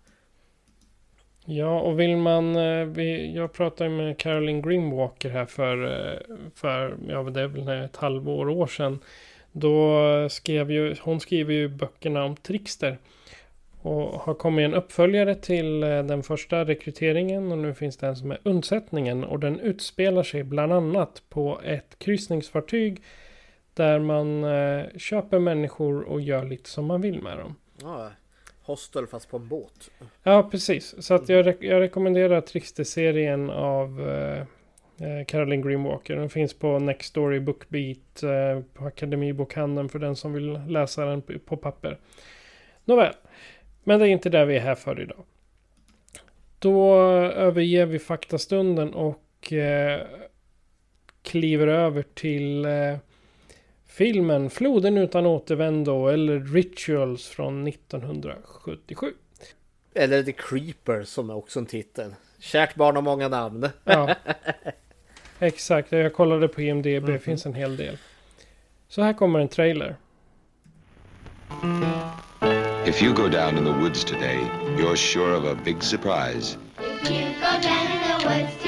Ja, och vill man... Eh, jag pratade med Caroline Grimwalker här för, eh, för ja, det är väl ett halvår år sedan. Då skrev ju, hon skriver ju böckerna om Trickster. Och har kommit en uppföljare till eh, den första rekryteringen och nu finns det en som är undsättningen. Och den utspelar sig bland annat på ett kryssningsfartyg. Där man köper människor och gör lite som man vill med dem. Ja, Hostel fast på en båt. Ja, precis. Så att jag, re jag rekommenderar Trickster-serien av eh, eh Caroline Greenwalker. Den finns på Nextory, Bookbeat, eh, på Akademibokhandeln för den som vill läsa den på papper. Nåväl, men det är inte där vi är här för idag. Då överger vi faktastunden och eh, kliver över till eh, Filmen Floden utan återvändo eller Rituals från 1977. Eller The Creeper som är också en titel. Kärt barn har många namn. Ja. Exakt, jag kollade på IMDB, mm -hmm. finns en hel del. Så här kommer en trailer. If you go down in the woods today, you're sure of a big surprise. If you go down in the woods today,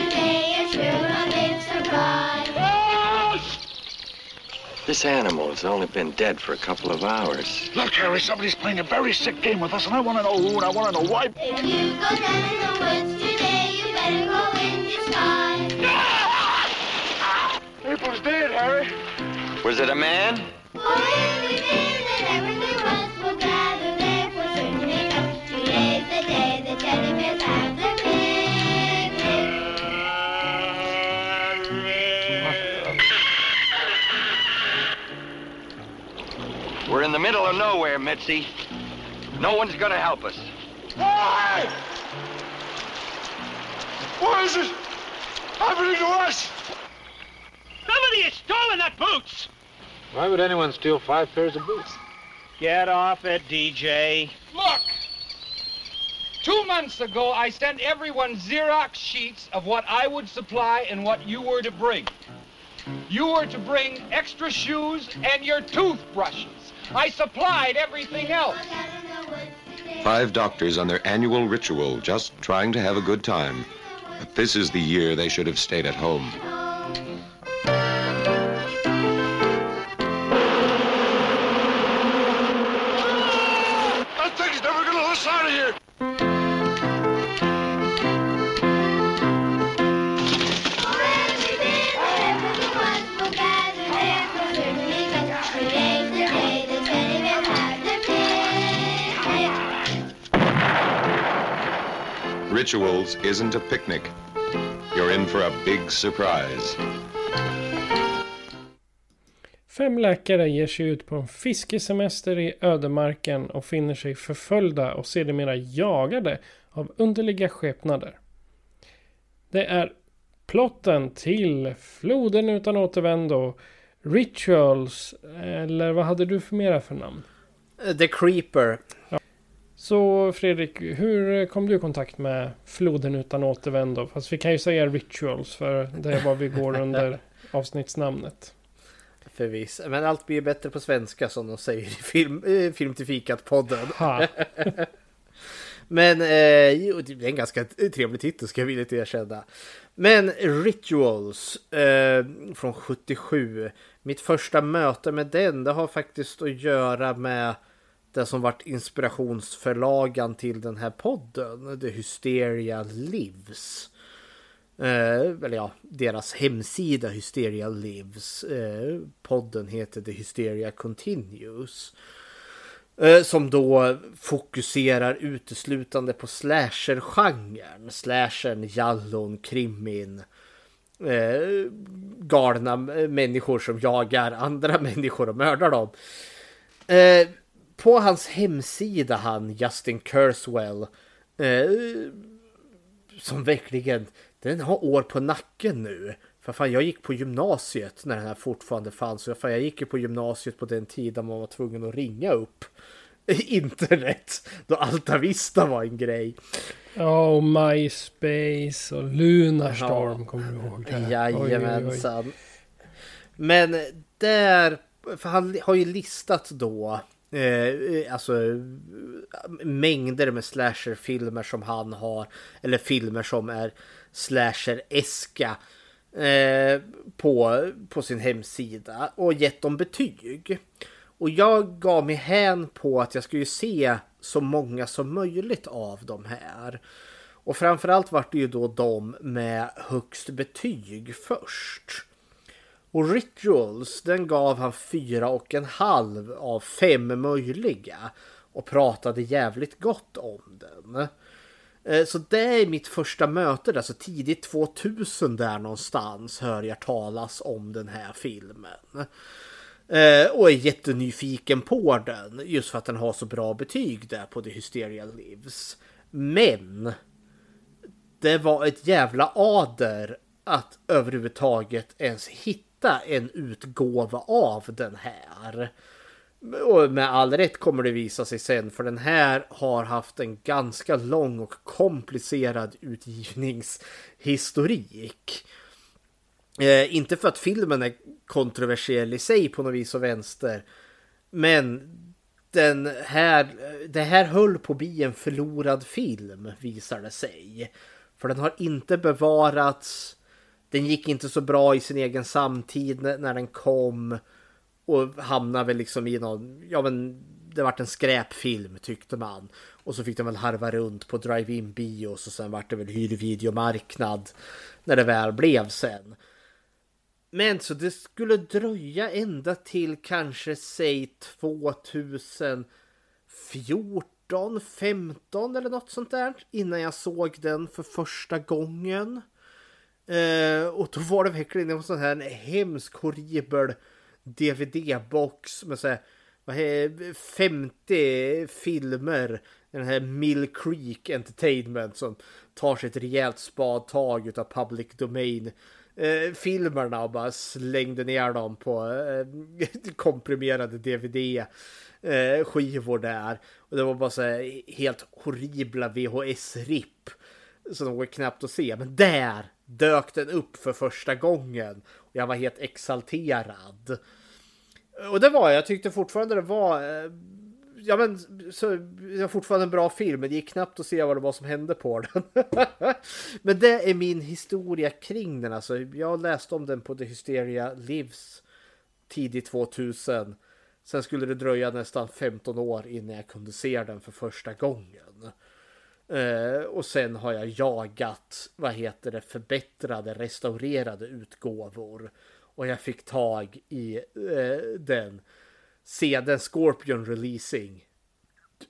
This animal has only been dead for a couple of hours. Look, Harry, somebody's playing a very sick game with us, and I want to know who, and I want to know why. If you go down in the woods today, you better go in disguise. Ah! April's dead, Harry. Was it a man? Man middle of nowhere, Mitzi. No one's gonna help us. Why? What is it happening to us? Somebody has stolen that boots! Why would anyone steal five pairs of boots? Get off it, DJ. Look! Two months ago, I sent everyone Xerox sheets of what I would supply and what you were to bring. You were to bring extra shoes and your toothbrushes. I supplied everything else. Five doctors on their annual ritual just trying to have a good time. But this is the year they should have stayed at home. Rituals isn't a picnic. You're in for a big surprise. Fem läkare ger sig ut på en fiskesemester i ödemarken och finner sig förföljda och sedermera jagade av underliga skepnader. Det är plotten till Floden utan återvändo, Rituals, eller vad hade du för mera för namn? The Creeper. Ja. Så Fredrik, hur kom du i kontakt med Floden utan återvändo? Fast vi kan ju säga Rituals för det är vad vi går under avsnittsnamnet. Förvisso. Men allt blir bättre på svenska som de säger i film, äh, film till fikat-podden. Men eh, jo, det är en ganska trevlig titel ska jag vilja erkänna. Men Rituals eh, från 77. Mitt första möte med den det har faktiskt att göra med det som varit inspirationsförlagan till den här podden. The Hysteria Lives. Eh, eller ja, deras hemsida Hysteria Lives. Eh, podden heter The Hysteria Continues. Eh, som då fokuserar uteslutande på slasher-genren. Slashern, jallon, krimin. Eh, galna människor som jagar andra människor och mördar dem. Eh, på hans hemsida han, Justin Kurzwell. Eh, som verkligen, den har år på nacken nu. För fan, jag gick på gymnasiet när den här fortfarande fanns. Och fan, jag gick ju på gymnasiet på den tiden man var tvungen att ringa upp internet. Då Alta Vista var en grej. Ja, och MySpace och Lunarstorm, kommer du ihåg det? Jajamensan. Oj, oj, oj. Men där, för han har ju listat då Eh, eh, alltså mängder med slasherfilmer som han har. Eller filmer som är slasher-eska. Eh, på, på sin hemsida. Och gett dem betyg. Och jag gav mig hän på att jag skulle se så många som möjligt av de här. Och framförallt vart det ju då de med högst betyg först. Och Rituals, den gav han fyra och en halv av fem möjliga. Och pratade jävligt gott om den. Eh, så det är mitt första möte, alltså tidigt 2000 där någonstans hör jag talas om den här filmen. Eh, och är jättenyfiken på den, just för att den har så bra betyg där på The Hysteria Lives. Men det var ett jävla ader att överhuvudtaget ens hitta hitta en utgåva av den här. Och med all rätt kommer det visa sig sen för den här har haft en ganska lång och komplicerad utgivningshistorik. Eh, inte för att filmen är kontroversiell i sig på något vis och vänster. Men den här, det här höll på att bli en förlorad film visar det sig. För den har inte bevarats den gick inte så bra i sin egen samtid när den kom. Och hamnade väl liksom i någon, ja men det vart en skräpfilm tyckte man. Och så fick den väl harva runt på drive-in bios och sen vart det väl hyrvideomarknad när det väl blev sen. Men så det skulle dröja ända till kanske säg 2014, 15 eller något sånt där innan jag såg den för första gången. Eh, och då var det verkligen en sån här hemsk horribel DVD-box med så här, vad är, 50 filmer. Den här Mill Creek Entertainment som tar sig ett rejält spadtag utav public domain eh, filmerna och bara slängde ner dem på eh, komprimerade DVD eh, skivor där. Och det var bara så här helt horribla VHS-ripp. Så de går knappt att se. Men där dök den upp för första gången. Och jag var helt exalterad. Och det var jag. tyckte fortfarande det var... Eh, ja men, så, det var fortfarande en bra film, men det gick knappt att se vad det var som hände på den. men det är min historia kring den. Alltså, jag läste om den på The Hysteria Lives tidigt 2000. Sen skulle det dröja nästan 15 år innan jag kunde se den för första gången. Eh, och sen har jag jagat, vad heter det, förbättrade, restaurerade utgåvor. Och jag fick tag i eh, den. Se den Scorpion Releasing.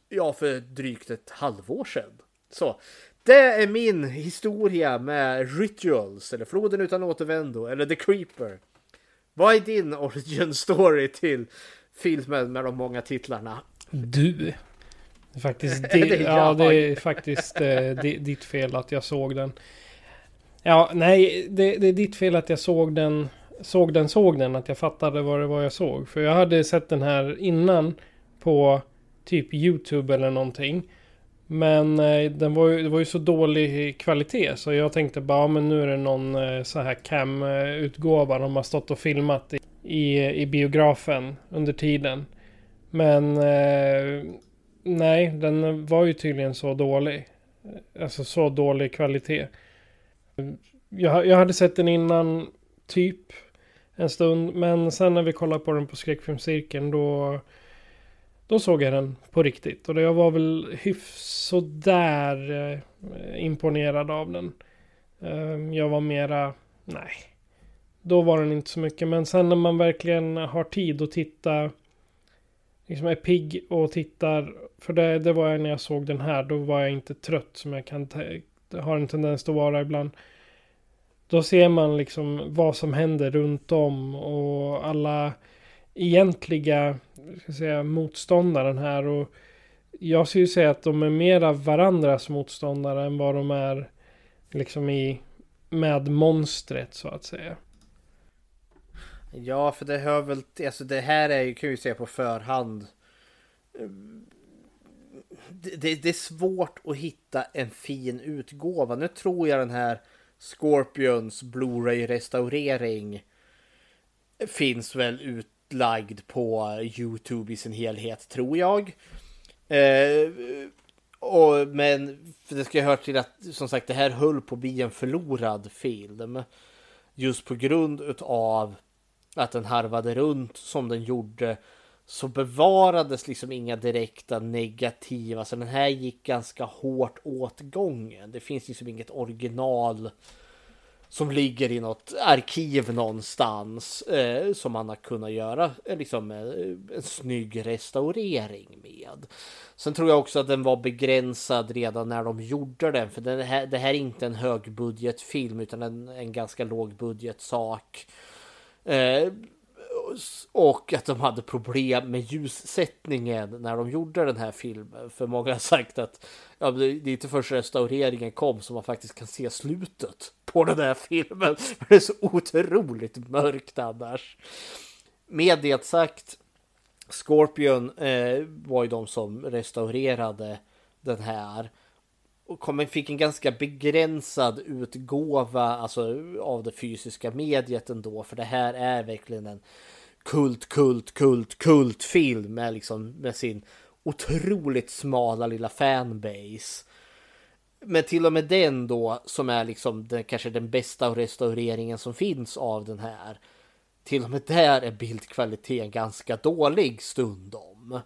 Ja, för drygt ett halvår sedan. Så det är min historia med Rituals, eller Floden utan återvändo, eller The Creeper. Vad är din origin story till filmen med de många titlarna? Du det är faktiskt, det, det ja, det är faktiskt eh, ditt fel att jag såg den. Ja, nej, det, det, är ditt fel att jag såg den, såg den, såg den, att jag fattade vad det var jag såg. För jag hade sett den här innan på typ YouTube eller någonting. Men eh, den var ju, det var ju så dålig kvalitet så jag tänkte bara, ja, men nu är det någon eh, så här cam-utgåva de har stått och filmat i, i, i biografen under tiden. Men eh, Nej, den var ju tydligen så dålig. Alltså så dålig kvalitet. Jag, jag hade sett den innan, typ, en stund. Men sen när vi kollade på den på skräckfilmscirkeln då... Då såg jag den på riktigt. Och jag var väl hyfsat där eh, imponerad av den. Ehm, jag var mera, nej. Då var den inte så mycket. Men sen när man verkligen har tid att titta. Liksom är pigg och tittar. För det, det var jag när jag såg den här. Då var jag inte trött som jag kan har en tendens att vara ibland. Då ser man liksom vad som händer runt om och alla egentliga ska säga, motståndaren här. Och jag skulle säga att de är mera varandras motståndare än vad de är liksom i med monstret så att säga. Ja, för det hör väl... Alltså det här är ju, kan vi säga på förhand. Det, det, det är svårt att hitta en fin utgåva. Nu tror jag den här Scorpions Blu-ray restaurering finns väl utlagd på Youtube i sin helhet, tror jag. Eh, och, men för det ska höra till att som sagt det här höll på att bli en förlorad film. Just på grund utav att den harvade runt som den gjorde så bevarades liksom inga direkta negativa. Så den här gick ganska hårt åt gången. Det finns liksom inget original som ligger i något arkiv någonstans eh, som man har kunnat göra eh, liksom, eh, en snygg restaurering med. Sen tror jag också att den var begränsad redan när de gjorde den, för det här, det här är inte en högbudgetfilm utan en, en ganska lågbudgetsak. Eh, och att de hade problem med ljussättningen när de gjorde den här filmen. För många har sagt att ja, det är inte först restaureringen kom som man faktiskt kan se slutet på den här filmen. För det är så otroligt mörkt annars. Med det sagt, Scorpion eh, var ju de som restaurerade den här. Och kom, fick en ganska begränsad utgåva alltså, av det fysiska mediet ändå. För det här är verkligen en kult, kult, kult, kult film med, liksom, med sin otroligt smala lilla fanbase. Men till och med den då som är liksom den, kanske den bästa restaureringen som finns av den här. Till och med där är bildkvaliteten ganska dålig stundom.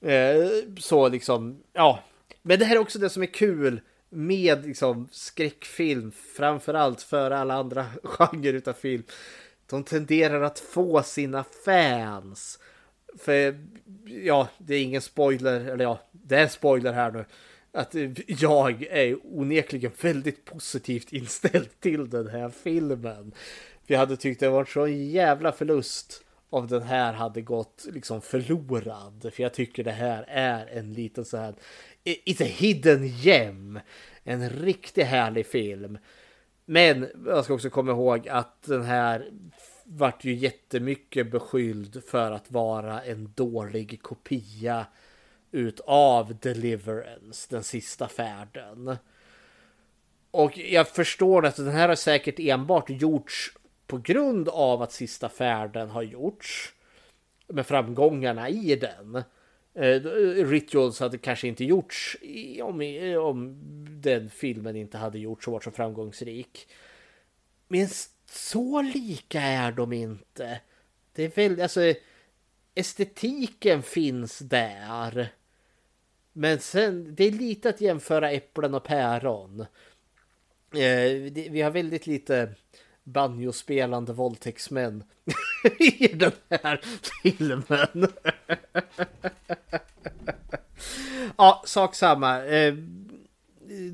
Eh, så liksom, ja. Men det här är också det som är kul med liksom skräckfilm, framförallt för alla andra genrer utav film. De tenderar att få sina fans. För ja, det är ingen spoiler, eller ja, det är en spoiler här nu. Att jag är onekligen väldigt positivt inställd till den här filmen. För jag hade tyckt det var så jävla förlust om den här hade gått liksom förlorad. För jag tycker det här är en liten så här, it's a hidden gem. En riktigt härlig film. Men jag ska också komma ihåg att den här vart ju jättemycket beskylld för att vara en dålig kopia utav Deliverance, den sista färden. Och jag förstår att den här har säkert enbart gjorts på grund av att sista färden har gjorts. Med framgångarna i den. Eh, eh Rituals hade kanske inte gjorts om, om den filmen inte hade gjorts och varit så framgångsrik. Men så lika är de inte. Det är väl, alltså estetiken finns där. Men sen, det är lite att jämföra äpplen och päron. Eh, vi har väldigt lite banjospelande våldtäktsmän i den här filmen. ja, sak samma. Eh,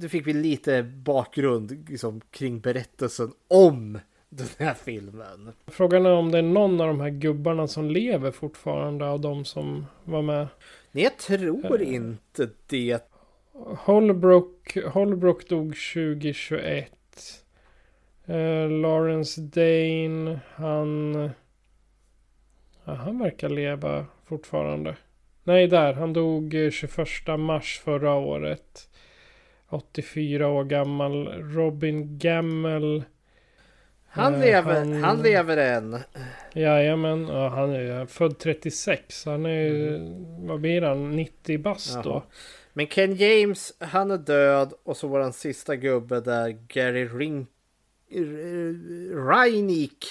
du fick vi lite bakgrund liksom, kring berättelsen om den här filmen. Frågan är om det är någon av de här gubbarna som lever fortfarande av de som var med. Nej, jag tror uh, inte det. Holbrook, Holbrook dog 2021. Uh, Lawrence Dane, han... Ja, han verkar leva fortfarande. Nej, där. Han dog 21 mars förra året. 84 år gammal. Robin Gammel. Han lever, han, han lever än. Jajamän, ja, han är född 36. Han är mm. vad blir han, 90 bast då. Men Ken James, han är död och så var den sista gubbe där, Gary Ring... Reinik.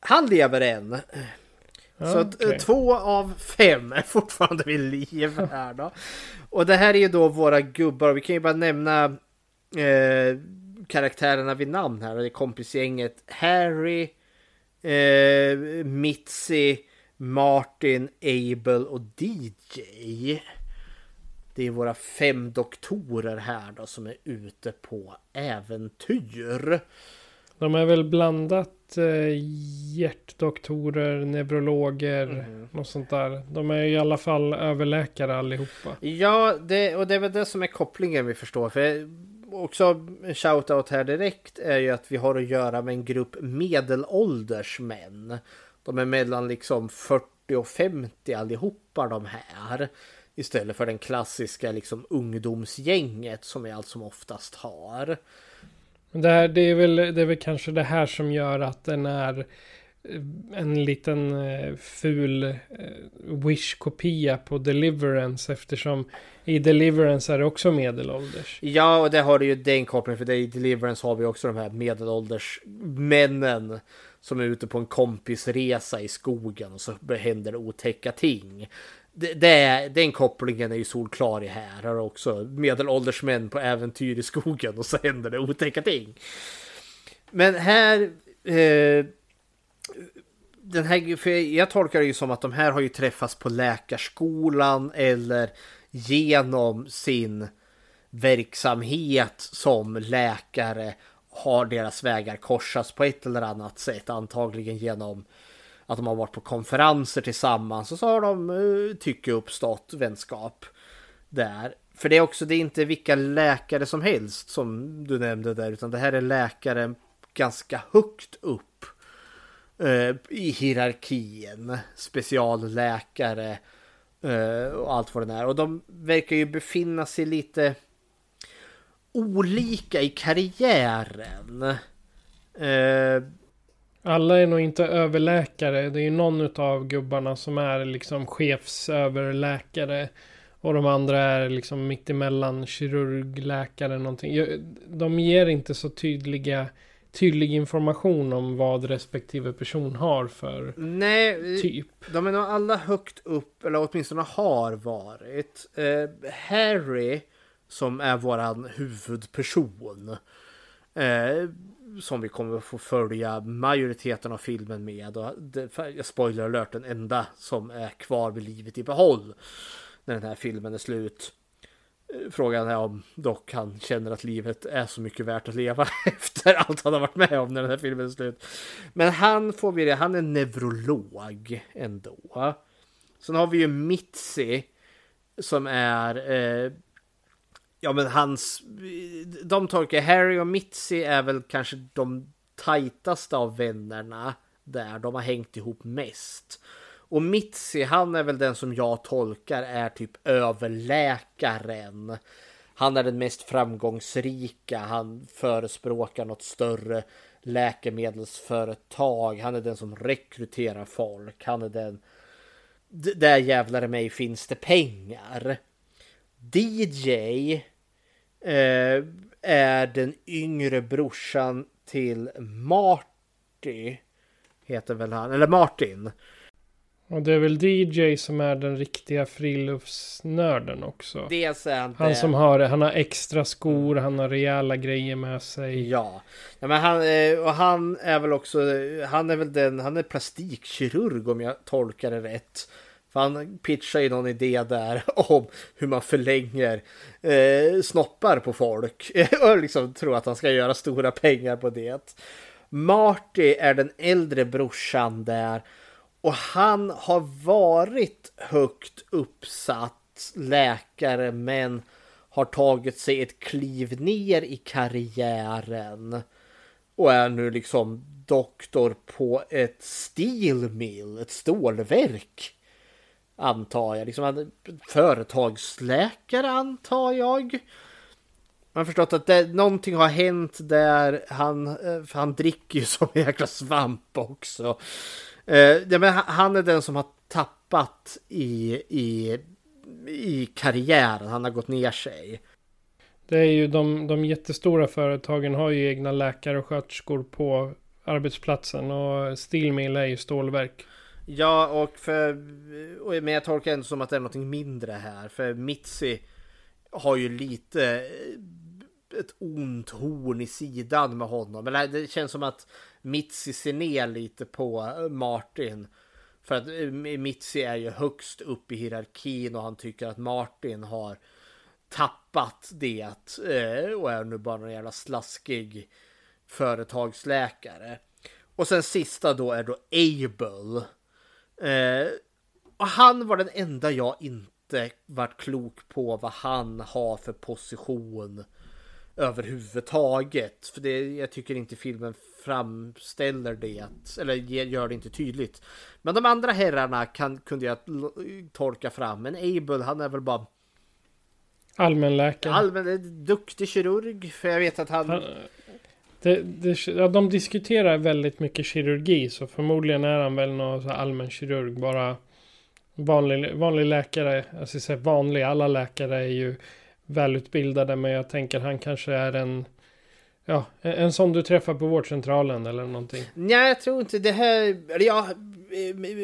Han lever än. Så okay. två av fem är fortfarande vid liv här då. Och det här är ju då våra gubbar. Vi kan ju bara nämna eh, karaktärerna vid namn här. Det är kompisgänget Harry, eh, Mitzi, Martin, Abel och DJ. Det är våra fem doktorer här då som är ute på äventyr. De är väl blandat eh, hjärtdoktorer, neurologer, Mhm. något sånt där. De är i alla fall överläkare allihopa. Ja, det, och det är väl det som är kopplingen vi förstår. För också en shoutout här direkt är ju att vi har att göra med en grupp medelålders män. De är mellan liksom 40 och 50 allihopa de här. Istället för den klassiska liksom ungdomsgänget som vi allt som oftast har. Det, här, det, är väl, det är väl kanske det här som gör att den är eh, en liten eh, ful eh, Wish-kopia på Deliverance eftersom i Deliverance är det också medelålders. Ja, och det har du ju den kopplingen för det i Deliverance har vi också de här medelålders männen som är ute på en kompisresa i skogen och så händer det otäcka ting. Det, det, den kopplingen är ju solklar i här. Här också medelålders män på äventyr i skogen och så händer det otäcka ting. Men här... Eh, den här, för jag tolkar det ju som att de här har ju träffats på läkarskolan eller genom sin verksamhet som läkare har deras vägar korsats på ett eller annat sätt. Antagligen genom att de har varit på konferenser tillsammans och så har de eh, tycke uppstått vänskap där. För det är också, det är inte vilka läkare som helst som du nämnde där, utan det här är läkare ganska högt upp eh, i hierarkin. Specialläkare eh, och allt vad det är. Och de verkar ju befinna sig lite olika i karriären. Eh, alla är nog inte överläkare. Det är ju någon av gubbarna som är liksom chefsöverläkare. Och de andra är liksom mittemellan kirurg, läkare någonting. De ger inte så tydliga, tydlig information om vad respektive person har för nej, typ. de är nog alla högt upp, eller åtminstone har varit. Eh, Harry, som är våran huvudperson. Eh, som vi kommer få följa majoriteten av filmen med. Och det, jag spoiler alert, den enda som är kvar vid livet i behåll. När den här filmen är slut. Eh, frågan är om dock han känner att livet är så mycket värt att leva efter allt han har varit med om när den här filmen är slut. Men han får vi det, han är neurolog ändå. Sen har vi ju Mitzi som är eh, Ja men hans De tolkar Harry och Mitzi är väl kanske de tajtaste av vännerna där. De har hängt ihop mest. Och Mitzi han är väl den som jag tolkar är typ överläkaren. Han är den mest framgångsrika. Han förespråkar något större läkemedelsföretag. Han är den som rekryterar folk. Han är den... Där jävlar i mig finns det pengar. DJ eh, är den yngre brorsan till Marty. Heter väl han, eller Martin. Och det är väl DJ som är den riktiga friluftsnörden också. Dels är han Han som har, han har extra skor, han har rejäla grejer med sig. Ja. ja men han, eh, och han är väl också, han är väl den, han är plastikkirurg om jag tolkar det rätt. För han pitchar ju någon idé där om hur man förlänger eh, snoppar på folk. och liksom tror att han ska göra stora pengar på det. Marty är den äldre brorsan där. Och han har varit högt uppsatt läkare men har tagit sig ett kliv ner i karriären. Och är nu liksom doktor på ett steel mill, ett stålverk. Antar jag. Liksom företagsläkare antar jag. Man har förstått att det, någonting har hänt där han, för han dricker ju som en jäkla svamp också. Eh, ja, men han- är den som har tappat i, i, i karriären. Han har gått ner sig. Det är ju de, de jättestora företagen har ju egna läkare och sköterskor på arbetsplatsen och Steelmill är ju stålverk. Ja, och för... Men jag tolkar ändå som att det är någonting mindre här. För Mitzi har ju lite... Eh, ett ont horn i sidan med honom. Eller det känns som att Mitzi ser ner lite på eh, Martin. För att eh, Mitzi är ju högst upp i hierarkin och han tycker att Martin har tappat det och är nu bara en jävla slaskig företagsläkare. Och sen sista då är då Abel. Eh, och han var den enda jag inte varit klok på vad han har för position överhuvudtaget. För det, jag tycker inte filmen framställer det, eller gör det inte tydligt. Men de andra herrarna kan, kunde jag tolka fram. Men Abel, han är väl bara Allmänläkare. Allmän, duktig kirurg, för jag vet att han... han det, det, ja, de diskuterar väldigt mycket kirurgi, så förmodligen är han väl någon så allmän kirurg. Bara vanlig, vanlig läkare, alltså säga vanlig, alla läkare är ju välutbildade, men jag tänker han kanske är en Ja, en, en sån du träffar på vårdcentralen eller någonting. Nej, jag tror inte det här. Ja,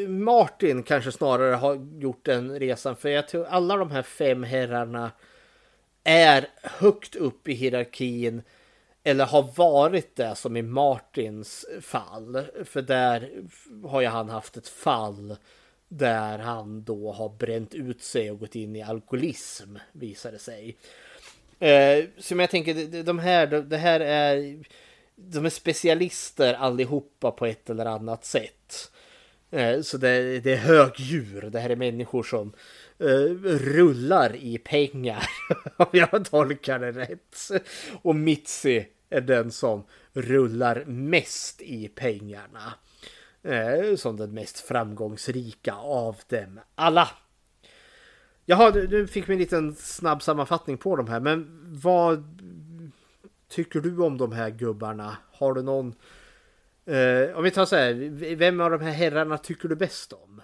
Martin kanske snarare har gjort den resan. För jag tror alla de här fem herrarna är högt upp i hierarkin eller har varit det som i Martins fall. För där har ju han haft ett fall där han då har bränt ut sig och gått in i alkoholism visar det sig. Eh, som jag tänker, de här, det här är, de är specialister allihopa på ett eller annat sätt. Eh, så det, det är högdjur, det här är människor som Eh, rullar i pengar. Om jag tolkar det rätt. Och Mitzi är den som rullar mest i pengarna. Eh, som den mest framgångsrika av dem alla. Jaha, du, fick mig en liten snabb sammanfattning på de här. Men vad tycker du om de här gubbarna? Har du någon... Eh, om vi tar så här, vem av de här herrarna tycker du bäst om?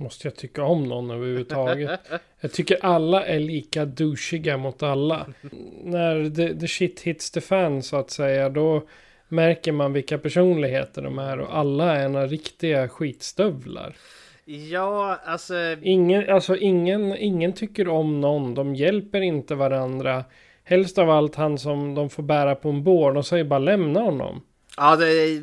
Måste jag tycka om någon överhuvudtaget? jag tycker alla är lika douchiga mot alla. När the, the shit hits the fan så att säga, då märker man vilka personligheter de är och alla är några riktiga skitstövlar. Ja, alltså... Ingen, alltså ingen, ingen tycker om någon. De hjälper inte varandra. Helst av allt han som de får bära på en bår. De säger bara lämna honom. Ja, det är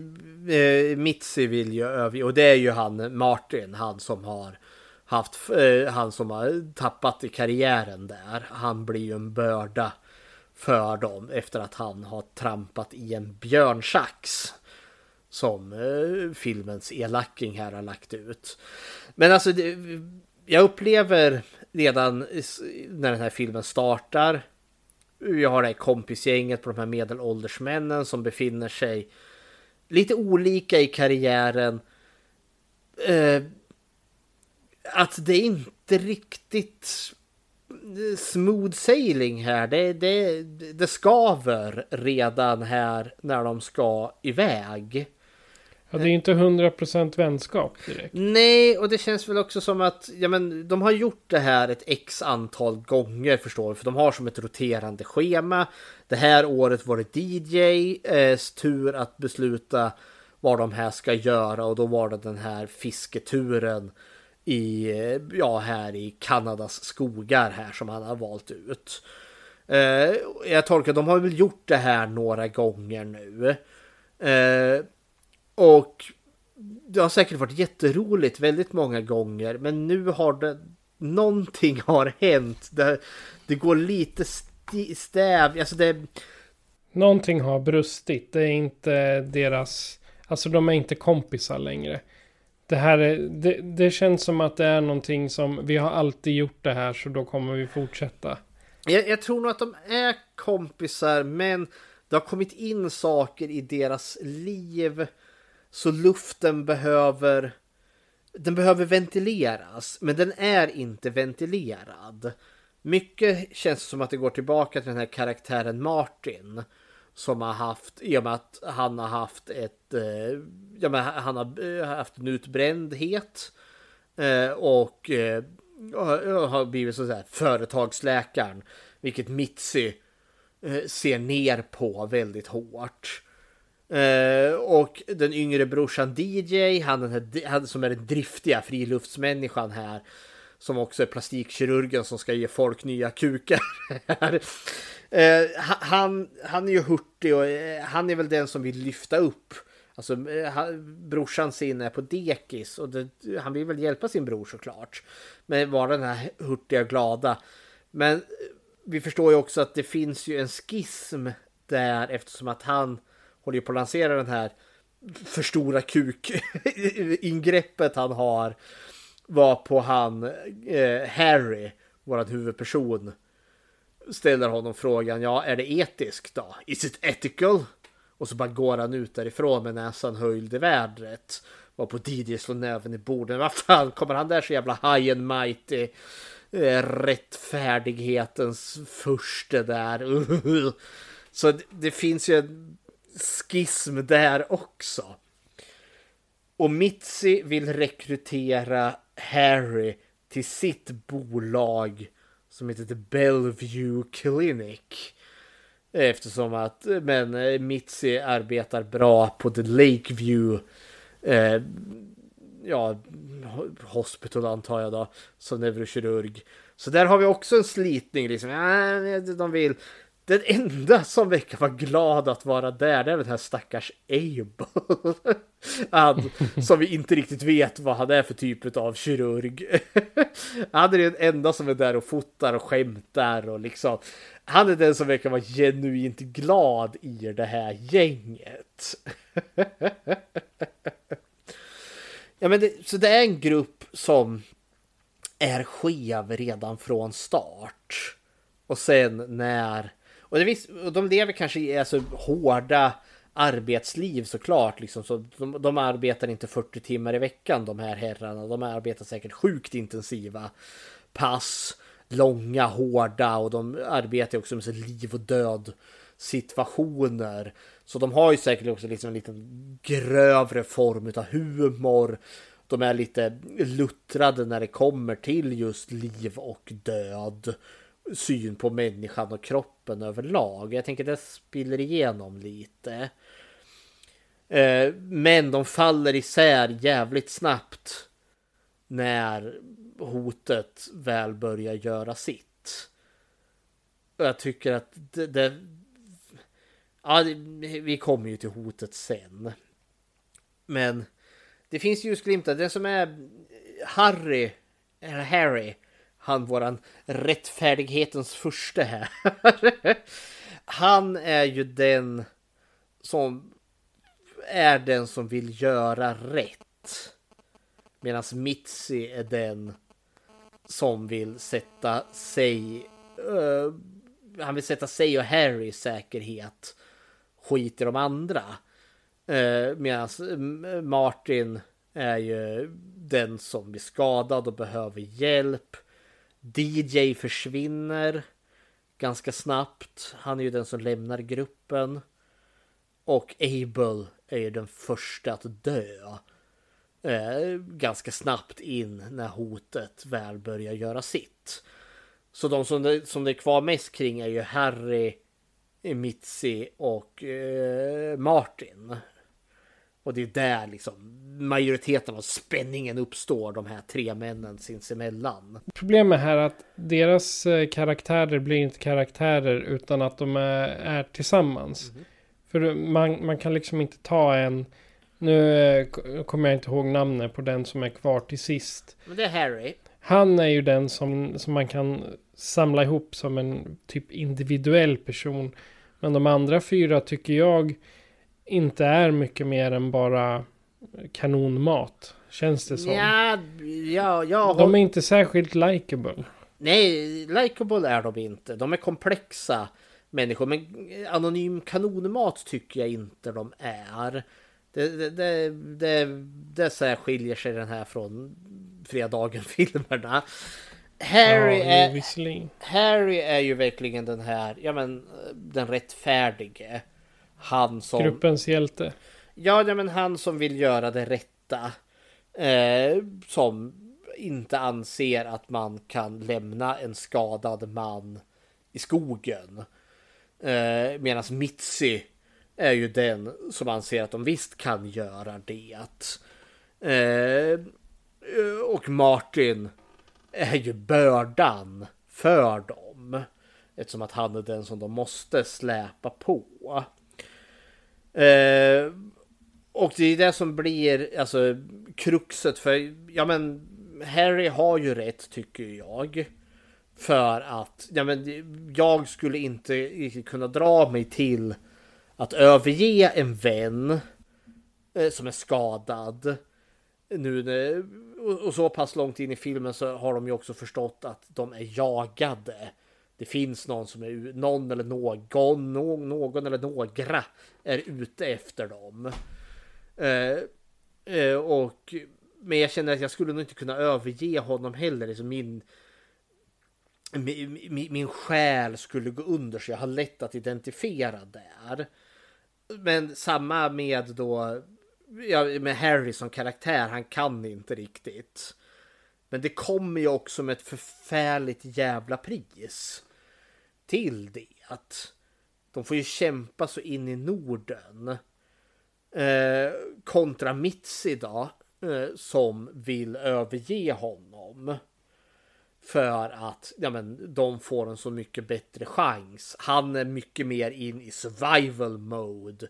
eh, Mitzi vill ju över och det är ju han Martin, han som har haft, eh, han som har tappat i karriären där. Han blir ju en börda för dem efter att han har trampat i en björnsax. Som eh, filmens elacking här har lagt ut. Men alltså, det, jag upplever redan när den här filmen startar. Jag har det här kompisgänget på de här medelålders männen som befinner sig lite olika i karriären. Eh, att det är inte riktigt smooth sailing här. Det, det, det skaver redan här när de ska iväg. Ja, det är inte 100% vänskap direkt. Nej, och det känns väl också som att ja, men, de har gjort det här ett x antal gånger förstår du. För de har som ett roterande schema. Det här året var det DJs eh, tur att besluta vad de här ska göra och då var det den här fisketuren i, eh, ja, här i Kanadas skogar här som han har valt ut. Eh, jag tolkar, de har väl gjort det här några gånger nu. Eh, och det har säkert varit jätteroligt väldigt många gånger. Men nu har det någonting har hänt. Det, det går lite stäv. Alltså det... Någonting har brustit. Det är inte deras... Alltså de är inte kompisar längre. Det här är, det, det känns som att det är någonting som vi har alltid gjort det här så då kommer vi fortsätta. Jag, jag tror nog att de är kompisar men det har kommit in saker i deras liv så luften behöver den behöver ventileras, men den är inte ventilerad. Mycket känns som att det går tillbaka till den här karaktären Martin som har haft, i och med att han har haft ett, eh, ja men han har eh, haft en utbrändhet eh, och eh, har blivit så här företagsläkaren, vilket Mitzi eh, ser ner på väldigt hårt. Eh, och den yngre brorsan DJ, han, den här, han som är den driftiga friluftsmänniskan här som också är plastikkirurgen som ska ge folk nya kukar. Eh, han, han är ju hurtig och eh, han är väl den som vill lyfta upp. Alltså eh, han- brorsan sin är på dekis och det, han vill väl hjälpa sin bror såklart. Men vara den här hurtiga och glada. Men eh, vi förstår ju också att det finns ju en skism där eftersom att han håller ju på att lansera den här för stora kuk ingreppet han har var på han eh, Harry, våran huvudperson ställer honom frågan, ja är det etiskt då? Is it ethical? Och så bara går han ut därifrån med näsan höjd i vädret. Var på Didier slår näven i bordet. Vad fan kommer han där så jävla high and mighty? Eh, rättfärdighetens furste där. Så det, det finns ju en skism där också. Och Mitzi vill rekrytera Harry till sitt bolag som heter The Bellevue Clinic. Eftersom att, men eh, Mitzi arbetar bra på The Lakeview eh, ja, hospital antar jag då, som neurokirurg. Så där har vi också en slitning liksom. Ja, de vill. Den enda som verkar vara glad att vara där, det är den här stackars Abel. Han, som vi inte riktigt vet vad han är för typ av kirurg. Han är den enda som är där och fotar och skämtar och liksom. Han är den som verkar vara genuint glad i det här gänget. Ja, men det, så det är en grupp som är skev redan från start. Och sen när... Och, det vis, och de lever kanske i alltså, hårda arbetsliv såklart. Liksom, så de, de arbetar inte 40 timmar i veckan de här herrarna. De arbetar säkert sjukt intensiva pass. Långa, hårda och de arbetar också med så liv och död situationer. Så de har ju säkert också liksom en liten grövre form av humor. De är lite luttrade när det kommer till just liv och död. Syn på människan och kroppen överlag. Jag tänker det spiller igenom lite. Eh, men de faller isär jävligt snabbt. När hotet väl börjar göra sitt. Och jag tycker att det, det Ja, vi kommer ju till hotet sen. Men det finns ljusglimtar. Det som är Harry, eller Harry, han våran rättfärdighetens första här. Han är ju den som är den som vill göra rätt. Medan Mitzi är den som vill sätta sig Uh, han vill sätta sig och Harry i säkerhet. Skit i de andra. Eh, uh, Medan eh, Martin är ju den som blir skadad och behöver hjälp. DJ försvinner ganska snabbt. Han är ju den som lämnar gruppen. Och Abel är ju den första att dö. Eh, ganska snabbt in när hotet väl börjar göra sitt. Så de som det, som det är kvar mest kring är ju Harry, Mitzi och eh, Martin. Och det är där liksom majoriteten av spänningen uppstår, de här tre männen sinsemellan. Problemet här är att deras eh, karaktärer blir inte karaktärer utan att de är, är tillsammans. För man, man kan liksom inte ta en... Nu eh, k- kommer jag inte ihåg namnet på den som är kvar till sist. Men det är Harry. Han är ju den som, som man kan samla ihop som en typ individuell person. Men de andra fyra tycker jag inte är mycket mer än bara kanonmat. Känns det som. Ja, ja, ja. De är inte särskilt likable. Nej, likeable är de inte. De är komplexa människor. Men anonym kanonmat tycker jag inte de är. Det, det, det, det, det så här skiljer sig den här från Fredagen-filmerna. Harry, Ja, är. Harry är ju verkligen den här, ja men den rättfärdige. Han som... Gruppens hjälte. Ja, ja, men han som vill göra det rätta. Eh, som inte anser att man kan lämna en skadad man i skogen. Eh, Medan Mitzi är ju den som anser att de visst kan göra det. Eh, och Martin är ju bördan för dem. Eftersom att han är den som de måste släpa på. Eh, och det är det som blir alltså kruxet för, ja men Harry har ju rätt tycker jag. För att, ja men jag skulle inte kunna dra mig till att överge en vän eh, som är skadad. Nu när, och, och så pass långt in i filmen så har de ju också förstått att de är jagade. Det finns någon som är någon eller någon, någon, någon eller några är ute efter dem. Eh, eh, och men jag känner att jag skulle nog inte kunna överge honom heller. Liksom min, min, min, min själ skulle gå under så jag har lätt att identifiera där. Men samma med då ja, med Harry som karaktär. Han kan inte riktigt. Men det kommer ju också med ett förfärligt jävla pris till det. Att de får ju kämpa så in i Norden. Eh, kontra Mitzi då. Eh, som vill överge honom. För att ja, men, de får en så mycket bättre chans. Han är mycket mer in i survival mode.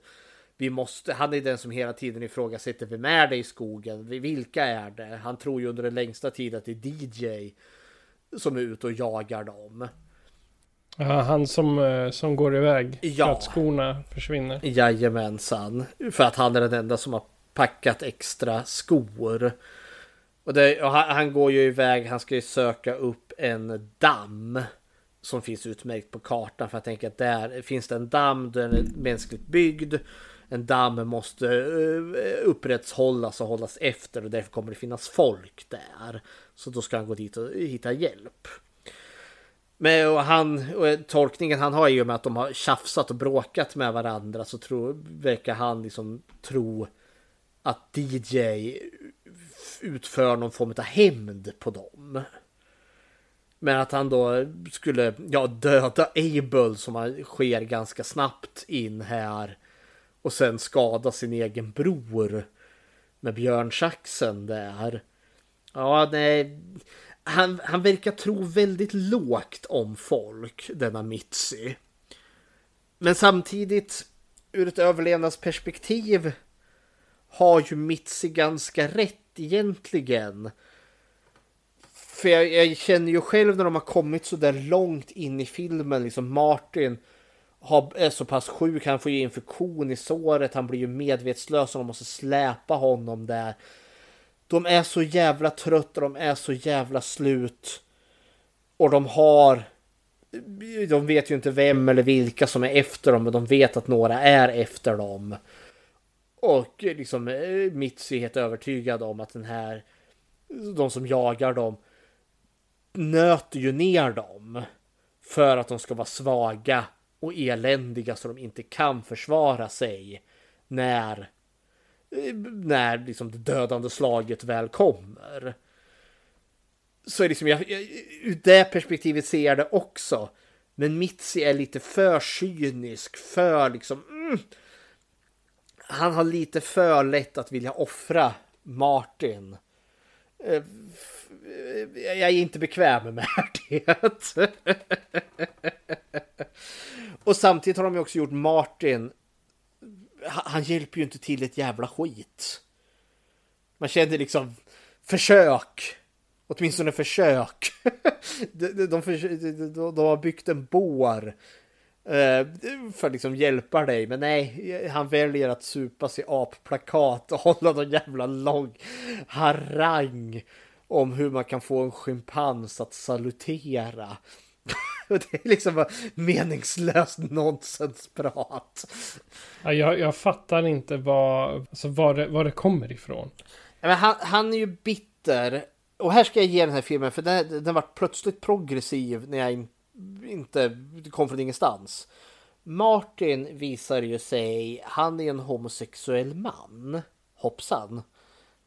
Vi måste, han är den som hela tiden ifrågasätter vem är det i skogen? Vilka är det? Han tror ju under den längsta tiden att det är DJ som är ute och jagar dem. Ja, han som, eh, som går iväg Ja. för att skorna försvinner. Jajamensan. För att han är den enda som har packat extra skor. Och, det, och han, han går ju iväg, han ska ju söka upp en damm. Som finns utmärkt på kartan. För jag tänker att där finns det en damm, den är mänskligt byggd. En damm måste eh, upprätthållas och hållas efter och därför kommer det finnas folk där. Så då ska han gå dit och hitta hjälp. Men och han, och tolkningen han har är ju med att de har tjafsat och bråkat med varandra så tro, verkar han liksom tro att DJ utför någon form av hämnd på dem. Men att han då skulle ja, döda Abel som han sker ganska snabbt in här. Och sen skada sin egen bror med björnsaxen där. Ja, nej. Han, han verkar tro väldigt lågt om folk, denna Mitzi. Men samtidigt, ur ett överlevnadsperspektiv har ju Mitzi ganska rätt egentligen. För jag, jag känner ju själv när de har kommit så där långt in i filmen, liksom Martin har, är så pass sjuk, han får ju infektion i såret, han blir ju medvetslös och de måste släpa honom där. De är så jävla trötta, de är så jävla slut. Och de har... De vet ju inte vem eller vilka som är efter dem, men de vet att några är efter dem. Och liksom eh, Mitzi är helt övertygad om att den här... De som jagar dem nöter ju ner dem. För att de ska vara svaga och eländiga så de inte kan försvara sig. När Eh, när liksom det dödande slaget väl kommer. Så är liksom, jag, jag, ur det perspektivet ser jag det också. Men Mitzi är lite för cynisk, för liksom... Mm, han har lite för lätt att vilja offra Martin. Eh, jag är inte bekväm med det. Och samtidigt har de också gjort Martin han hjälper ju inte till ett jävla skit. Man känner liksom försök. Åtminstone försök. de, de, de, de, de, har byggt en bår. Eh, för att liksom hjälpa dig. Men nej, han väljer att supa sig applakat och hålla någon jävla lång harang. Om hur man kan få en schimpans att salutera. Det är liksom bara meningslöst nonsensprat. Ja, jag, jag fattar inte vad, alltså var, det, var det kommer ifrån. Ja, Men han, han är ju bitter. Och här ska jag ge den här filmen, för den, den var plötsligt progressiv när jag in, inte kom från ingenstans. Martin visar ju sig, han är en homosexuell man. Hoppsan.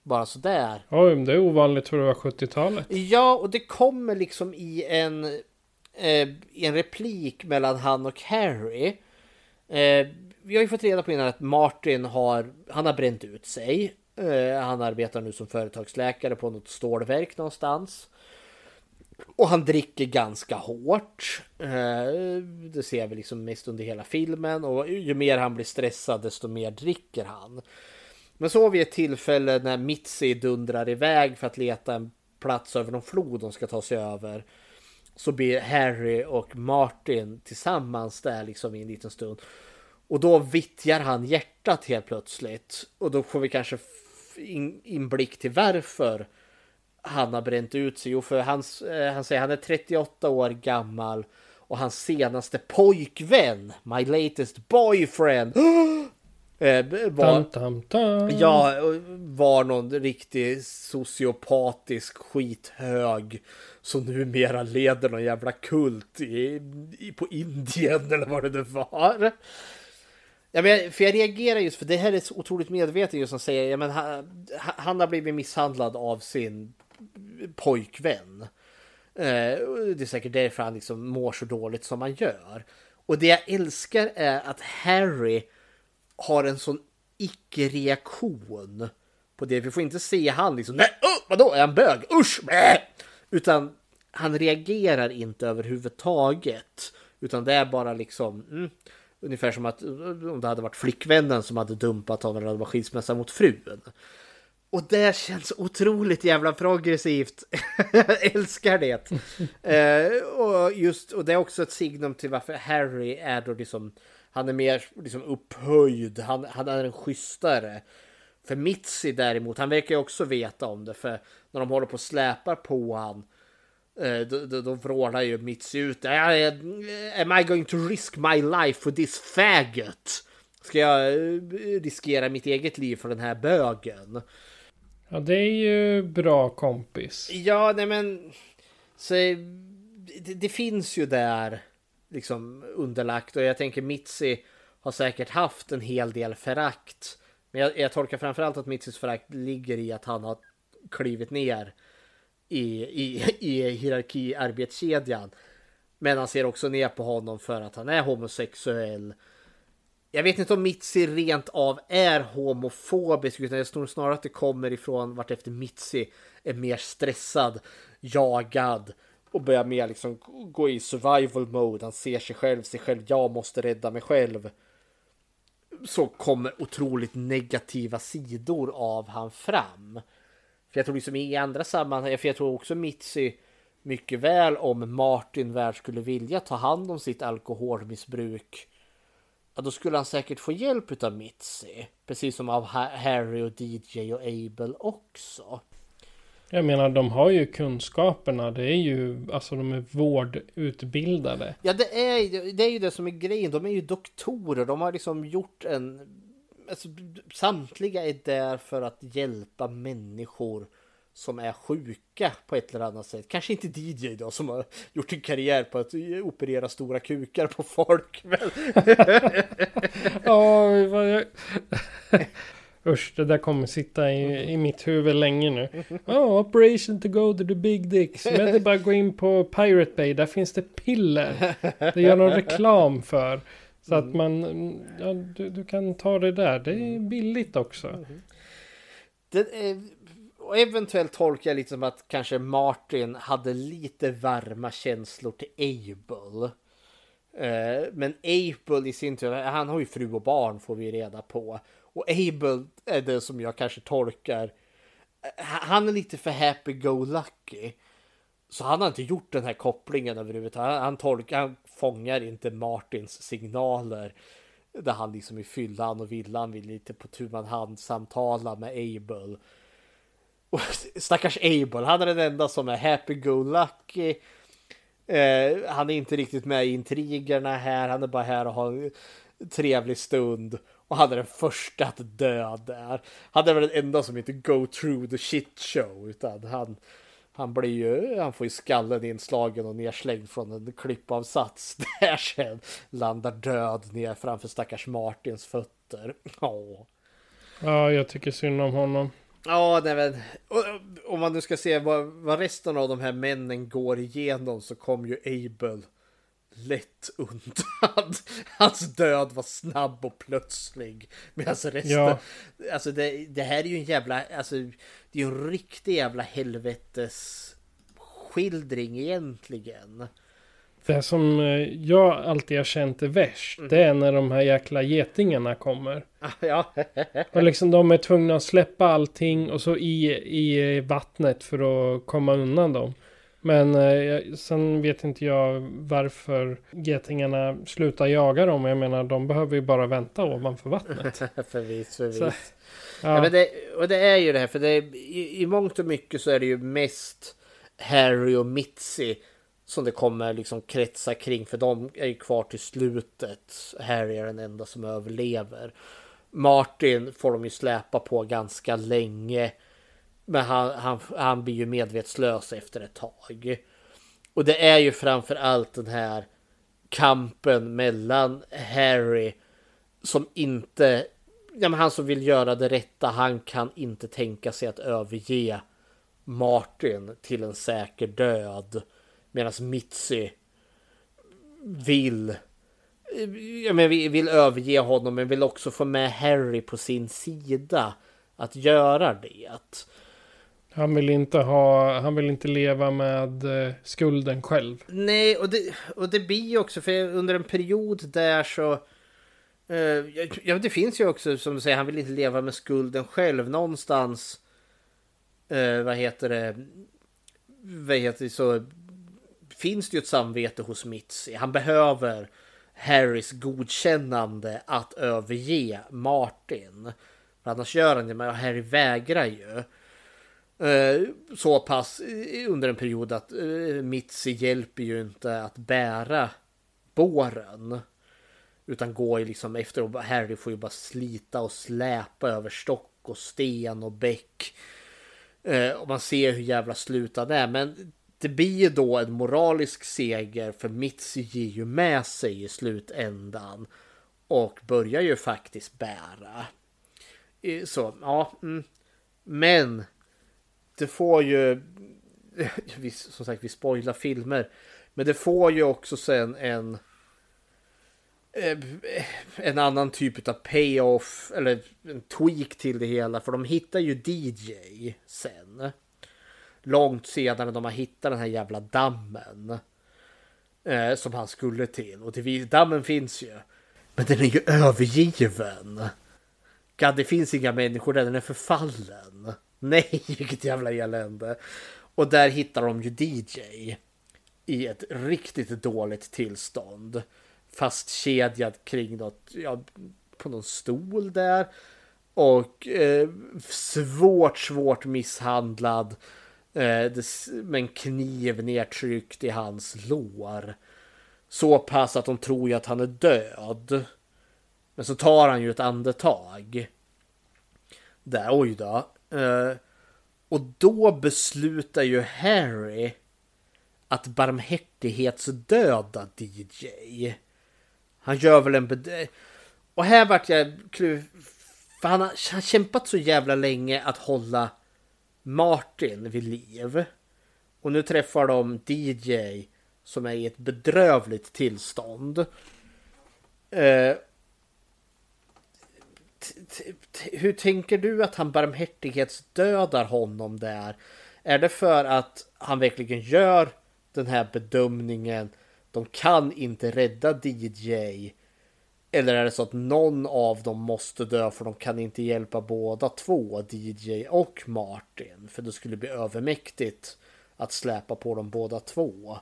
Bara sådär. Oj, det är ovanligt för att vara 70-talet. Ja, och det kommer liksom i en, eh, i en replik mellan han och Harry. Eh, vi har ju fått reda på innan att Martin har, han har bränt ut sig. Eh, han arbetar nu som företagsläkare på något stålverk någonstans. Och han dricker ganska hårt. Eh, det ser vi liksom mest under hela filmen. Och ju mer han blir stressad desto mer dricker han. Men så har vi ett tillfälle när Mitzi dundrar iväg för att leta en plats över någon flod de ska ta sig över. Så blir Harry och Martin tillsammans där liksom i en liten stund. Och då vittjar han hjärtat helt plötsligt. Och då får vi kanske in, inblick till varför han har bränt ut sig. Jo, för han, eh, han säger han är 38 år gammal och hans senaste pojkvän, my latest boyfriend, eh, var, Tam, tam, tam. Ja, var någon riktig sociopatisk skithög som numera leder någon jävla kult i, i, på Indien eller vad det nu var. Ja, men, för jag reagerar just för det här är så otroligt medvetet just som säger ja, men han, han har blivit misshandlad av sin pojkvän. Eh, det är säkert därför han liksom mår så dåligt som han gör. Och det jag älskar är att Harry har en sån icke-reaktion på det. Vi får inte se han liksom, nej, oh, vadå, är han bög? Usch! Bä! Utan han reagerar inte överhuvudtaget. Utan det är bara liksom, mm, ungefär som att om det hade varit flickvännen som hade dumpat honom eller det var skilsmässa mot frun. Och det känns otroligt jävla progressivt. Jag älskar det. eh, och, just, och det är också ett signum till varför Harry är då liksom, han är mer liksom upphöjd, han, han är en schysstare. För Mitzi däremot, han verkar ju också veta om det, för när de håller på och släpar på han, eh, då, då, då vrålar ju Mitzi ut, "Eh, Am I going to risk my life for this faggot? Ska jag eh, riskera mitt eget liv för den här bögen? Ja, det är ju bra kompis. Ja, nej men... Så, det, det finns ju där liksom underlagt och jag tänker Mitzi har säkert haft en hel del förakt. Men jag, jag tolkar framförallt att Mitzis förakt ligger i att han har klivit ner i, i, i hierarkiarbetskedjan. Men han ser också ner på honom för att han är homosexuell. Jag vet inte om Mitzi rent av är homofobisk utan jag tror snarare att det kommer ifrån vart efter Mitzi är mer stressad, jagad och börjar mer liksom gå i survival mode. Han ser sig själv, sig själv, jag måste rädda mig själv. Så kommer otroligt negativa sidor av han fram. För jag tror liksom i andra sammanhang, för jag tror också Mitzi mycket väl om Martin väl skulle vilja ta hand om sitt alkoholmissbruk ja, då skulle han säkert få hjälp av Mitzi. Precis som av Harry och DJ och Abel också. Jag menar, de har ju kunskaperna. Det är ju, alltså de är vårdutbildade. Ja, det är, det är ju det som är grejen. De är ju doktorer. De har liksom gjort en... Alltså, samtliga är där för att hjälpa människor som är sjuka på ett eller annat sätt. Kanske inte DJ då som har gjort en karriär på att operera stora kukar på folk. Men... Ja. Usch, det där kommer sitta i, i mitt huvud länge nu. Oh, operation to go to the big dicks. Men det är bara att gå in på Pirate Bay. Där finns det piller. Det gör någon reklam för. Så att man, ja, du, du kan ta det där. Det är billigt också. Det är, och eventuellt tolkar jag lite som att kanske Martin hade lite varma känslor till Abel. Eh, Men Abel i sin tur, han har ju fru och barn får vi reda på. Och Abel är det som jag kanske tolkar. Eh, han är lite för happy-go-lucky. Så han har inte gjort den här kopplingen överhuvudtaget. Han, han, tolkar, han fångar inte Martins signaler. Där han liksom i fyllan och villan vill lite på tu man hand samtala med Abel. Och stackars Abel, han är den enda som är happy-go-lucky. Eh, han är inte riktigt med i intrigerna här, han är bara här och har en trevlig stund. Och han är den första att dö där. Han är väl den enda som inte go through the shit show. Utan han, han blir ju, han får ju skallen inslagen och nerslängd från en klippavsats. Där sen landar död ner framför stackars Martins fötter. Åh. Ja, jag tycker synd om honom. Ja, nej men om man nu ska se vad, vad resten av de här männen går igenom så kom ju Abel lätt undan. Hans död var snabb och plötslig. Medan resten, Ja. alltså det, det här är ju en jävla, alltså det är ju en riktig jävla helvetes skildring egentligen. Det som eh, jag alltid har känt är värst. Mm. Det är när de här jäkla getingarna kommer. Ja. Och liksom de är tvungna att släppa allting och så i, i vattnet för att komma undan dem. Men eh, sen vet inte jag varför getingarna slutar jaga dem. Jag menar de behöver ju bara vänta ovanför vattnet. förvis, förvis. Så, Ja. ja. men det, och det är ju det här, för det är, i, i mångt och mycket så är det ju mest Harry och Mitzi som det kommer liksom kretsa kring, för de är ju kvar till slutet. Harry är den enda som överlever. Martin får de ju släpa på ganska länge. Men han, han, han blir ju medvetslös efter ett tag. Och det är ju framför allt den här kampen mellan Harry som inte, ja men han som vill göra det rätta, han kan inte tänka sig att överge Martin till en säker död. Medan Mitzi vill, ja men vill, vill överge honom men vill också få med Harry på sin sida att göra det. Han vill inte ha, han vill inte leva med eh, skulden själv. Nej, och det, och det blir ju också för under en period där så... eh, ja, det finns ju också som du säger, han vill inte leva med skulden själv. Någonstans... eh, vad heter det? Vad heter det så... Finns det ju ett samvete hos Mitzi. Han behöver Harrys godkännande att överge Martin. För annars gör han det, men Harry vägrar ju. Eh, så pass under en period att eh, Mitzi hjälper ju inte att bära båren. Utan går ju liksom efter och Harry får ju bara slita och släpa över stock och sten och bäck. Eh, och man ser hur jävla slutad han är. Men det blir ju då en moralisk seger för Mitzi ger ju med sig i slutändan. Och börjar ju faktiskt bära. Så, ja. Mm. Men det får ju... Vi, som sagt, vi spoilar filmer. Men det får ju också sen en... Eh, en annan typ av payoff eller en tweak till det hela. För de hittar ju DJ sen. Långt senare de har hittat den här jävla dammen. Eh, som han skulle till. Och till, dammen finns ju. Men den är ju övergiven. God, det finns inga människor där, den är förfallen. Nej, vilket jävla elände. Och där hittar de ju DJ. I ett riktigt dåligt tillstånd. Fastkedjad kring något, ja, på någon stol där. Och eh, svårt, svårt misshandlad. Eh, det, med en kniv nedtryckt i hans lår. Så pass att de tror ju att han är död. Men så tar han ju ett andetag. Där, oj då. Eh, och då beslutar ju Harry att barmhärtighetsdöda DJ. Han gör väl en... bed- Och här vart jag kluv... För han har, han har kämpat så jävla länge att hålla Martin vid liv. Och nu träffar de DJ som är i ett bedrövligt tillstånd. Eh, hur tänker du att han barmhärtighetsdödar honom där? Är det för att han verkligen gör den här bedömningen? De kan inte rädda DJ. Eller är det så att någon av dem måste dö för de kan inte hjälpa båda två, DJ och Martin? För det skulle bli övermäktigt att släpa på dem båda två.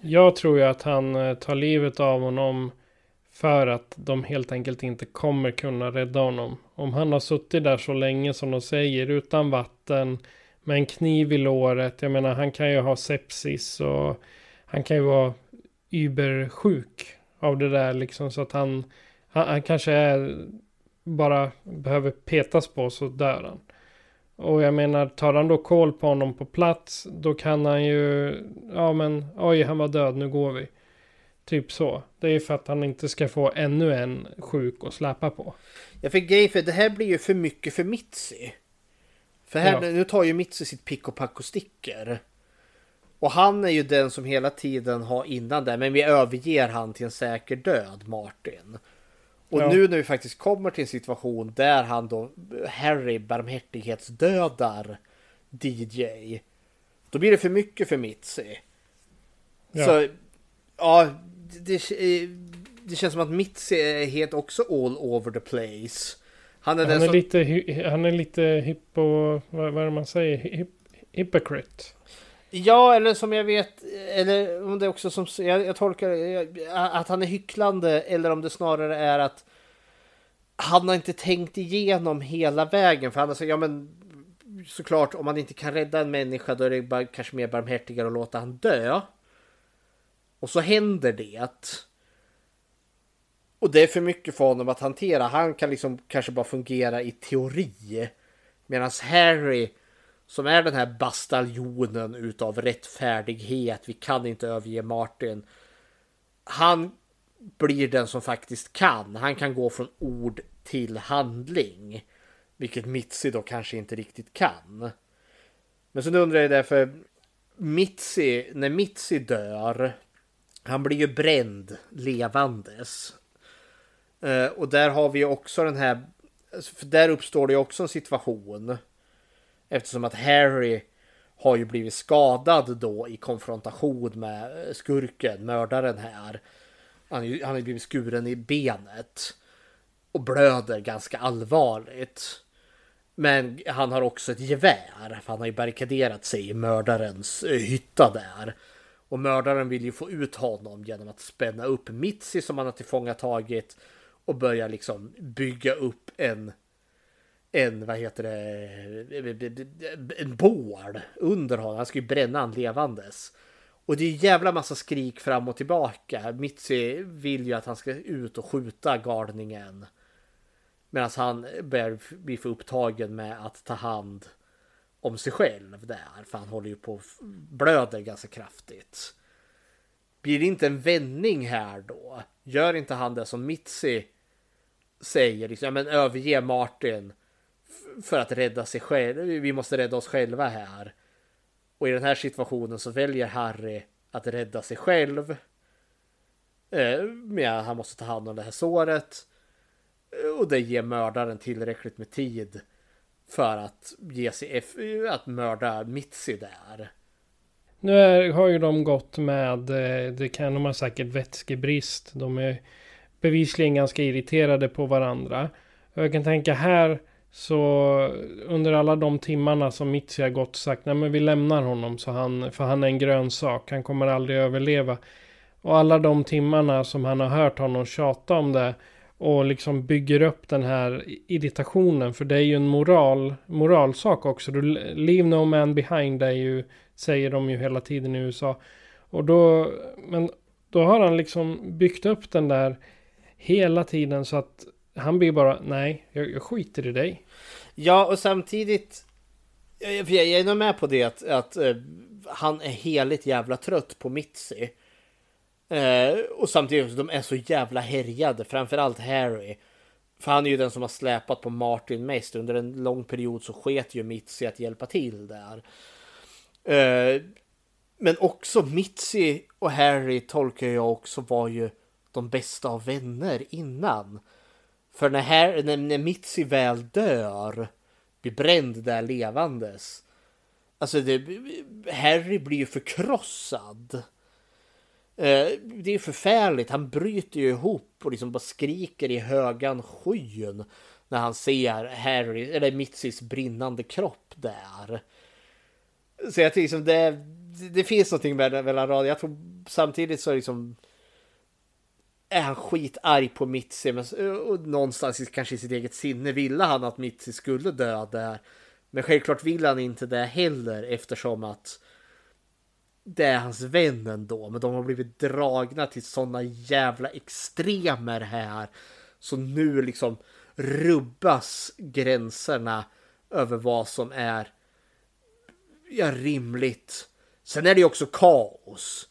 Jag tror ju att han eh, tar livet av honom för att de helt enkelt inte kommer kunna rädda honom. Om han har suttit där så länge som de säger utan vatten med en kniv i låret. Jag menar han kan ju ha sepsis och han kan ju vara übersjuk av det där liksom så att han, han, han kanske är, bara behöver petas på så dör han. Och jag menar, tar han då koll på honom på plats, då kan han ju, ja men, oj, han var död, nu går vi. Typ så. Det är ju för att han inte ska få ännu en sjuk att släpa på. Jag fick grej för det här blir ju för mycket för Mitzi. För här, Ja. nu tar ju Mitzi sitt pick och pack och sticker. Och han är ju den som hela tiden har innan där, men vi överger han till en säker död, Martin. Och Ja. nu när vi faktiskt kommer till en situation där han då, Harry barmhärtighetsdödar DJ. Då blir det för mycket för Mitzi. Ja. Så ja, det, det, känns som att Mitzi är helt också all over the place. Han är Han är som... lite, han är lite hippo... Vad, vad är det man säger? Hip, hypocrite. Ja, eller som jag vet, eller om det också som, jag, jag tolkar att han är hycklande, eller om det snarare är att han har inte tänkt igenom hela vägen, för han har sagt, ja men såklart, om man inte kan rädda en människa, då är det bara, kanske mer barmhärtigare att låta han dö. Och så händer det. Och det är för mycket för honom att hantera. Han kan liksom kanske bara fungera i teori. Medan Harry, som är den här bastaljonen utav rättfärdighet, vi kan inte överge Martin. Han blir den som faktiskt kan. Han kan gå från ord till handling. Vilket Mitzi då kanske inte riktigt kan. Men sen undrar jag därför, Mitzi, när Mitzi dör, han blir ju bränd levandes. Eh, och där har vi ju också den här, för där uppstår det ju också en situation. Eftersom att Harry har ju blivit skadad då i konfrontation med eh, skurken, mördaren här. Han, han har ju blivit skuren i benet. Och blöder ganska allvarligt. Men han har också ett gevär. För han har ju barrikaderat sig i mördarens eh, hytta där. Och mördaren vill ju få ut honom genom att spänna upp Mitzi som han har tillfångatagit. Och börja liksom bygga upp en en, vad heter det, en bål under honom. Han ska ju bränna han levandes. Och det är jävla massa skrik fram och tillbaka. Mitzi vill ju att han ska ut och skjuta galningen. Medan han börjar bli för upptagen med att ta hand om sig själv där. För han håller ju på och blöder ganska kraftigt. Blir det inte en vändning här då? Gör inte han det som Mitzi säger? Liksom, ja, men överge Martin för att rädda sig själv. Vi måste rädda oss själva här. Och i den här situationen så väljer Harry att rädda sig själv. Eh, han måste ta hand om det här såret. Eh, och det ger mördaren tillräckligt med tid för att ge sig eff- att mörda Mitzi där. Nu är, har ju de gått med, eh, det kan de ha säkert vätskebrist. De är bevisligen ganska irriterade på varandra. Och jag kan tänka här så under alla de timmarna som Mitzi har gått sagt nej men vi lämnar honom så han, för han är en grönsak. Han kommer aldrig överleva. Och alla de timmarna som han har hört honom tjata om det och liksom bygger upp den här irritationen. För det är ju en moral, moralsak också. Du, leave no man behind är ju, säger de ju hela tiden i USA. Och då, men då har han liksom byggt upp den där hela tiden så att han blir bara, nej, jag, jag skiter i dig. Ja, och samtidigt. Jag, jag är nog med på det att, att eh, han är heligt jävla trött på Mitzi. Eh, och samtidigt också, de är så jävla härjade, framförallt Harry. För han är ju den som har släpat på Martin mest. Under en lång period så sket ju Mitzi att hjälpa till där. Eh, men också Mitzi och Harry tolkar jag också var ju de bästa av vänner innan. För när, Harry, när, när Mitzi väl dör, blir bränd där levandes. Alltså det, Harry blir ju förkrossad. Eh, det är förfärligt. Han bryter ju ihop och liksom bara skriker i högan skyn när han ser Harry, eller Mitzis brinnande kropp där. Så jag tycker liksom det, det finns någonting mellan raderna. Jag tror samtidigt så är liksom är han skitarg på Mitzi men och någonstans i- kanske i sitt eget sinne ville han att Mitzi skulle dö där. Men självklart vill han inte det heller eftersom att det är hans vän ändå. Men de har blivit dragna till sådana jävla extremer här. Så nu liksom rubbas gränserna över vad som är ja, rimligt. Sen är det ju också kaos.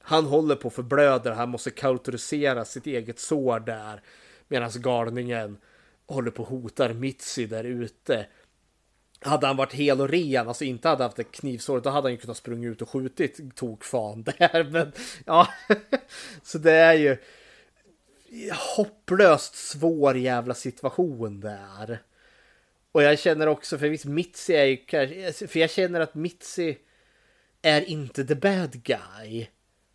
Han håller på att förblöda, han måste kautorisera sitt eget sår där. Medan galningen håller på att hotar Mitzi där ute. Hade han varit hel och ren, alltså inte hade haft ett knivsår, då hade han ju kunnat sprungit ut och skjutit tokfan där. Men ja, så det är ju hopplöst svår jävla situation där. Och jag känner också, för visst Mitzi är ju kanske, för jag känner att Mitzi är inte the bad guy.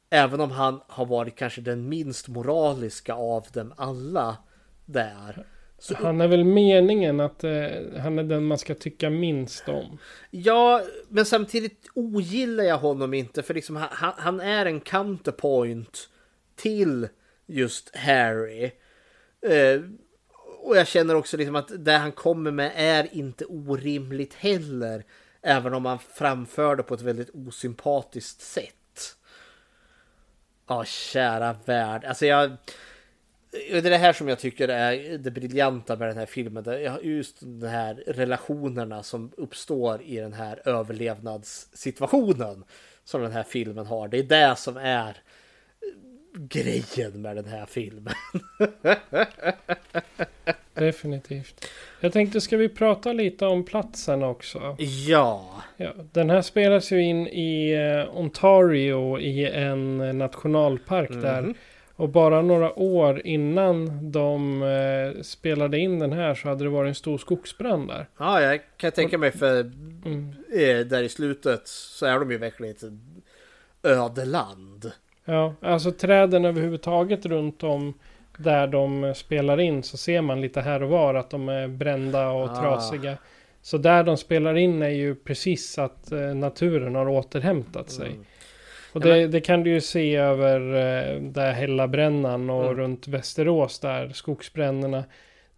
Även om han har varit kanske den minst moraliska av dem alla där. Så, Han är väl meningen att eh, han är den man ska tycka minst om. ja, men samtidigt ogillar jag honom inte för liksom han, han- är en counterpoint till just Harry. Eh, och jag känner också liksom att det han kommer med är inte orimligt heller. Även om han framför det på ett väldigt osympatiskt sätt. Ja, kära värld. Alltså jag... Det är det här som jag tycker är det briljanta med den här filmen. Det är Just de här relationerna som uppstår i den här överlevnadssituationen. Som den här filmen har. Det är det som är grejen med den här filmen. Definitivt. Jag tänkte, ska vi prata lite om platsen också? Ja. Ja, den här spelas ju in i eh, Ontario i en eh, nationalpark där. Och bara några år innan de eh, spelade in den här så hade det varit en stor skogsbrand där. Ja, jag kan tänka mig för Mm. eh, där i slutet så är de ju verkligen ett ödeland. Ja, alltså träden överhuvudtaget runt om där de spelar in så ser man lite här och var att de är brända och Ah. trasiga. Så där de spelar in är ju precis att eh, naturen har återhämtat sig. Mm. Och det, men- det kan du ju se över eh, där Hällabrännan och Mm. runt Västerås där, skogsbränderna.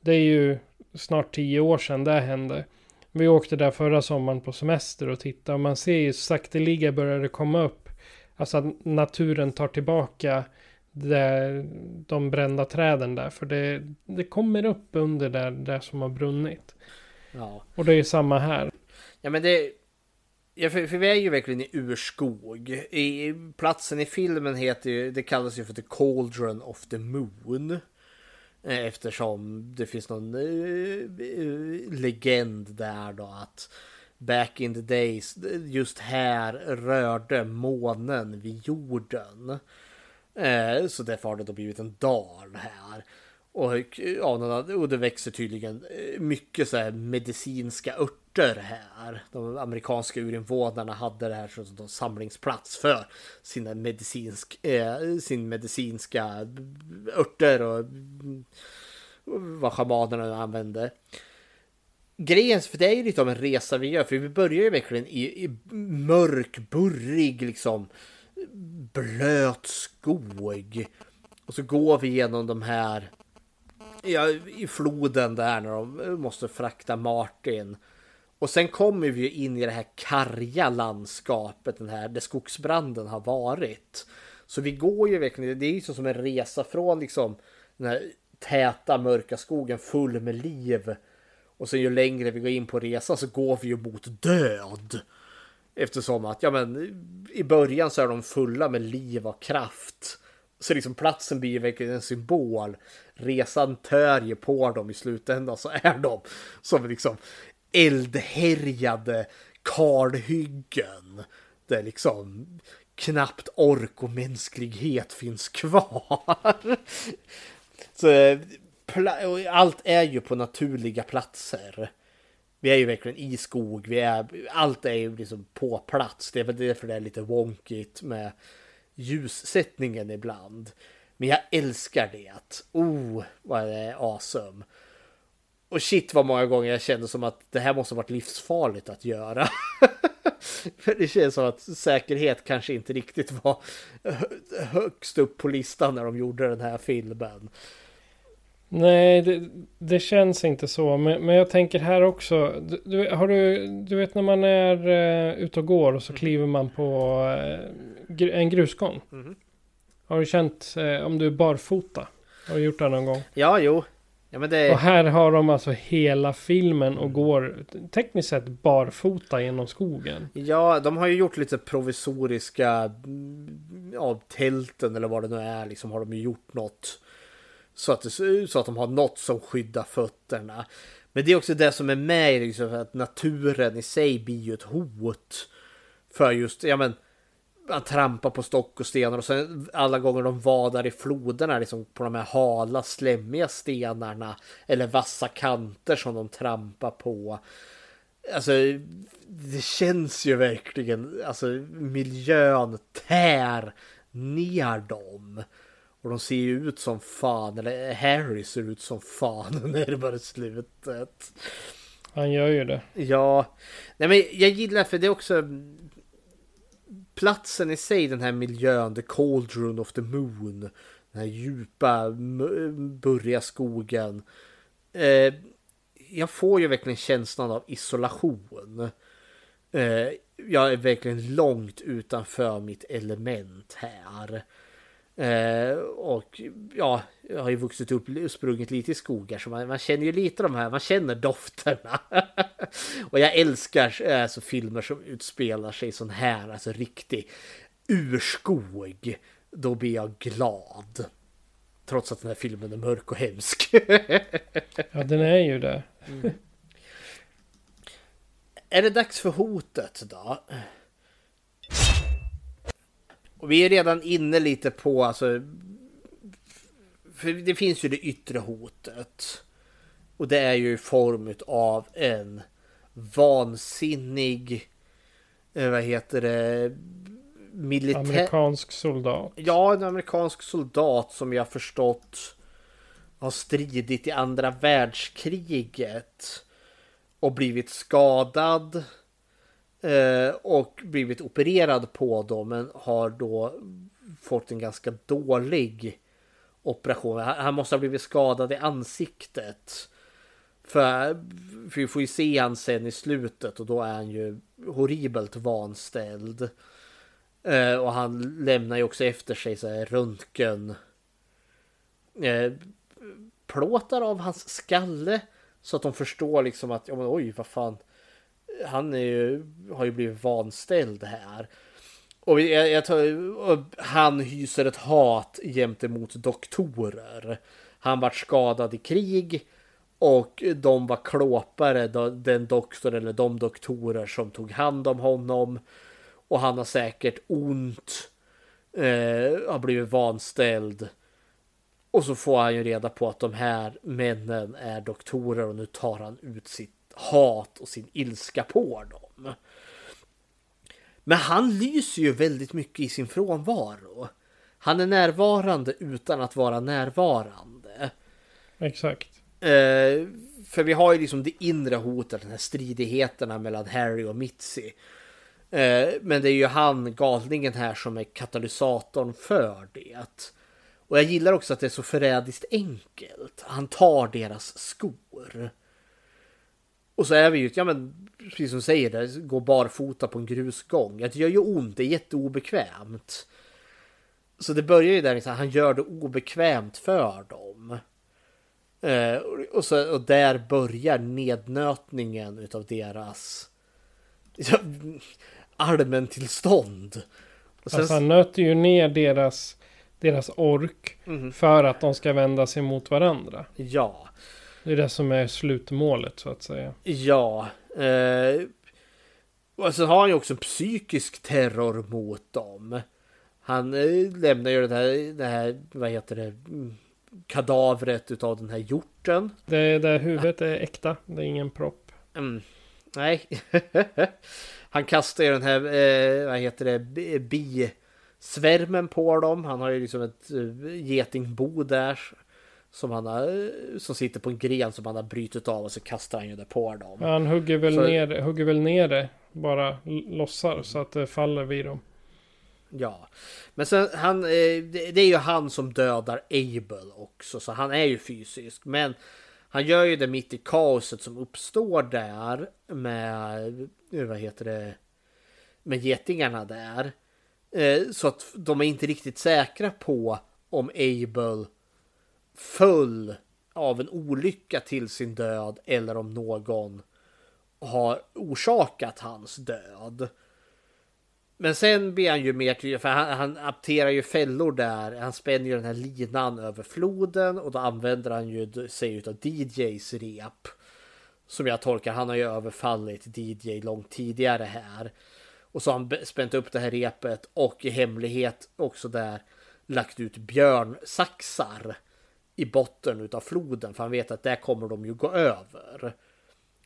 Det är ju snart tio år sedan det hände. Vi åkte där förra sommaren på semester och tittade och man ser ju sakteliga börjar det komma upp. Alltså att naturen tar tillbaka det, de brända träden där. För det, det kommer upp under där, där som har brunnit. Ja. Och det är samma här. Ja men det... Ja, för, för vi är ju verkligen i urskog. I, platsen i filmen heter ju, det kallas ju för The Cauldron of the Moon. Eh, eftersom det finns någon uh, uh, legend där då att back in the days, just här rörde månen vid jorden. Uh, så därför har det då blivit en dal här. Och, ja, och det växer tydligen eh, mycket så här medicinska örter här. De amerikanska urinvånarna hade det här som samlingsplats för sina medicinsk, eh, sin medicinska örter och vad schamanerna använde. Grejen, för det är ju lite av en resa vi gör, för vi börjar ju verkligen i, i mörk, burrig, liksom blöt skog. Och så går vi genom de här, ja, i floden där när de eh, måste frakta Martin. Och sen kommer vi ju in i det här karga landskapet, den här där skogsbranden har varit. Så vi går ju verkligen, det är ju så som en resa från liksom den här täta mörka skogen full med liv. Och sen ju längre vi går in på resan så går vi ju mot död. Eftersom att, ja men i början så är de fulla med liv och kraft. Så liksom platsen blir ju verkligen en symbol. Resan tör ju på dem i slutändan så är de som liksom eldhärjade kalhyggen. Där liksom knappt ork och mänsklighet finns kvar. Så eh, allt är ju på naturliga platser. Vi är ju verkligen i skog, vi är, allt är ju liksom på plats. Det är väl därför det är lite wonkigt med ljussättningen ibland. Men jag älskar det. Oh, vad det är awesome. Och shit vad många gånger jag kände som att det här måste varit livsfarligt att göra. För det känns som att säkerhet kanske inte riktigt var hö- högst upp på listan när de gjorde den här filmen. Nej, det, det känns inte så. Men, men jag tänker här också. Du, har du, du vet när man är uh, ute och går och så kliver man på gr- en grusgång. Mhm. Har du känt eh, om du är barfota? Har du gjort det någon gång? Ja, jo. Ja, men det... Och här har de alltså hela filmen och går tekniskt sett barfota genom skogen. Ja, de har ju gjort lite provisoriska mm, ja, tälten eller vad det nu är. Liksom har de ju gjort något. Så att, det, ser ut så att de har något som skyddar fötterna. Men det är också det som är med liksom, att naturen i sig blir ju ett hot. För just, ja men, man trampar på stock och stenar och sen alla gånger de vadar i floderna liksom på de här hala slemmiga stenarna eller vassa kanter som de trampar på. Alltså det känns ju verkligen, alltså miljön tär ner dem. Och de ser ju ut som fan, eller Harry ser ut som fan närmare slutet. Han gör ju det. Ja, nej men jag gillar för det är också platsen i sig, den här miljön, the cauldron of the moon. Den här djupa, burriga skogen. Eh, jag får ju verkligen känslan av isolation. Eh, jag är verkligen långt utanför mitt element här. Eh, och ja, jag har ju vuxit upp och sprungit lite i skogar så man, man känner ju lite de här, man känner dofterna. och jag älskar alltså, filmer som utspelar sig sån här, alltså riktig urskog. Då blir jag glad. Trots att den här filmen är mörk och hemsk. Ja, den är ju det. är det dags för hotet då? Och vi är redan inne lite på alltså. För det finns ju det yttre hotet. Och det är ju i form av en vansinnig. eh, Vad heter det? Militär. Amerikansk soldat. Ja, en amerikansk soldat som jag förstått har stridit i andra världskriget och blivit skadad Eh, och blivit opererad på dem men har då fått en ganska dålig operation. Han måste ha blivit skadad i ansiktet. För, för vi får ju se han sen i slutet och då är han ju horribelt vanställd. Eh, och han lämnar ju också efter sig så här röntgen. Eh, plåtar av hans skalle. Så att de förstår liksom att, ja men oj vad fan. Han är ju, har ju blivit vanställd här. Och jag, jag tar, och han hyser ett hat gentemot doktorer. Han vart skadad i krig. Och de var klåpare, den doktor eller de doktorer som tog hand om honom. Och han har säkert ont. Eh, har blivit vanställd. Och så får han ju reda på att de här männen är doktorer och nu tar han ut sitt hat och sin ilska på dem. Men han lyser ju väldigt mycket i sin frånvaro. Han är närvarande utan att vara närvarande. Exakt. Eh, för vi har ju liksom det inre hotet, den här stridigheterna mellan Harry och Mitzi. Eh, men det är ju han, galningen här, som är katalysatorn för det. Och jag gillar också att det är så förrädiskt enkelt. Han tar deras skor. Och så är vi ju, ja men precis som du säger, det, gå barfota på en grusgång. Det gör ju ont, det är jätteobekvämt. Så det börjar ju där, liksom, han gör det obekvämt för dem. Eh, och- så, och där börjar nednötningen utav deras ja, allmäntillstånd. Och sen, Alltså han nöter ju ner deras, deras ork Mhm. för att de ska vända sig mot varandra. Ja, Det är det som är slutmålet så att säga. ja. Eh, och sen har han ju också psykisk terror mot dem. Han eh, lämnar ju det här, det här, vad heter det, mm, kadavret utav den här hjorten. Det, det huvudet är äkta. Det är ingen propp. Mm. Nej. Han kastar ju den här, eh, vad heter det, bi- bisvärmen på dem. Han har ju liksom ett eh, getingbo där. Som han har, som sitter på en gren som han har brytit av och så kastar han ju det på dem. Ja, Han hugger väl, Så- ner, hugger väl ner det. Bara lossar så att det faller vid dem. Ja, men sen han, eh, det det är ju han som dödar Abel också, så han är ju fysisk. Men han gör ju det mitt i kaoset som uppstår där med, eh, vad heter det, med getingarna där. Eh, Så att de är inte riktigt säkra på om Abel föll av en olycka till sin död eller om någon har orsakat hans död. Men sen blir han ju mer tydlig, för han, han apterar ju fällor där. Han spänner ju den här linan över floden och då använder han ju sig av DJs rep. Som jag tolkar, han har ju överfallit DJ långt tidigare här. Och så har han spänt upp det här repet och i hemlighet också där lagt ut björnsaxar i botten utav floden. För han vet att där kommer de ju gå över.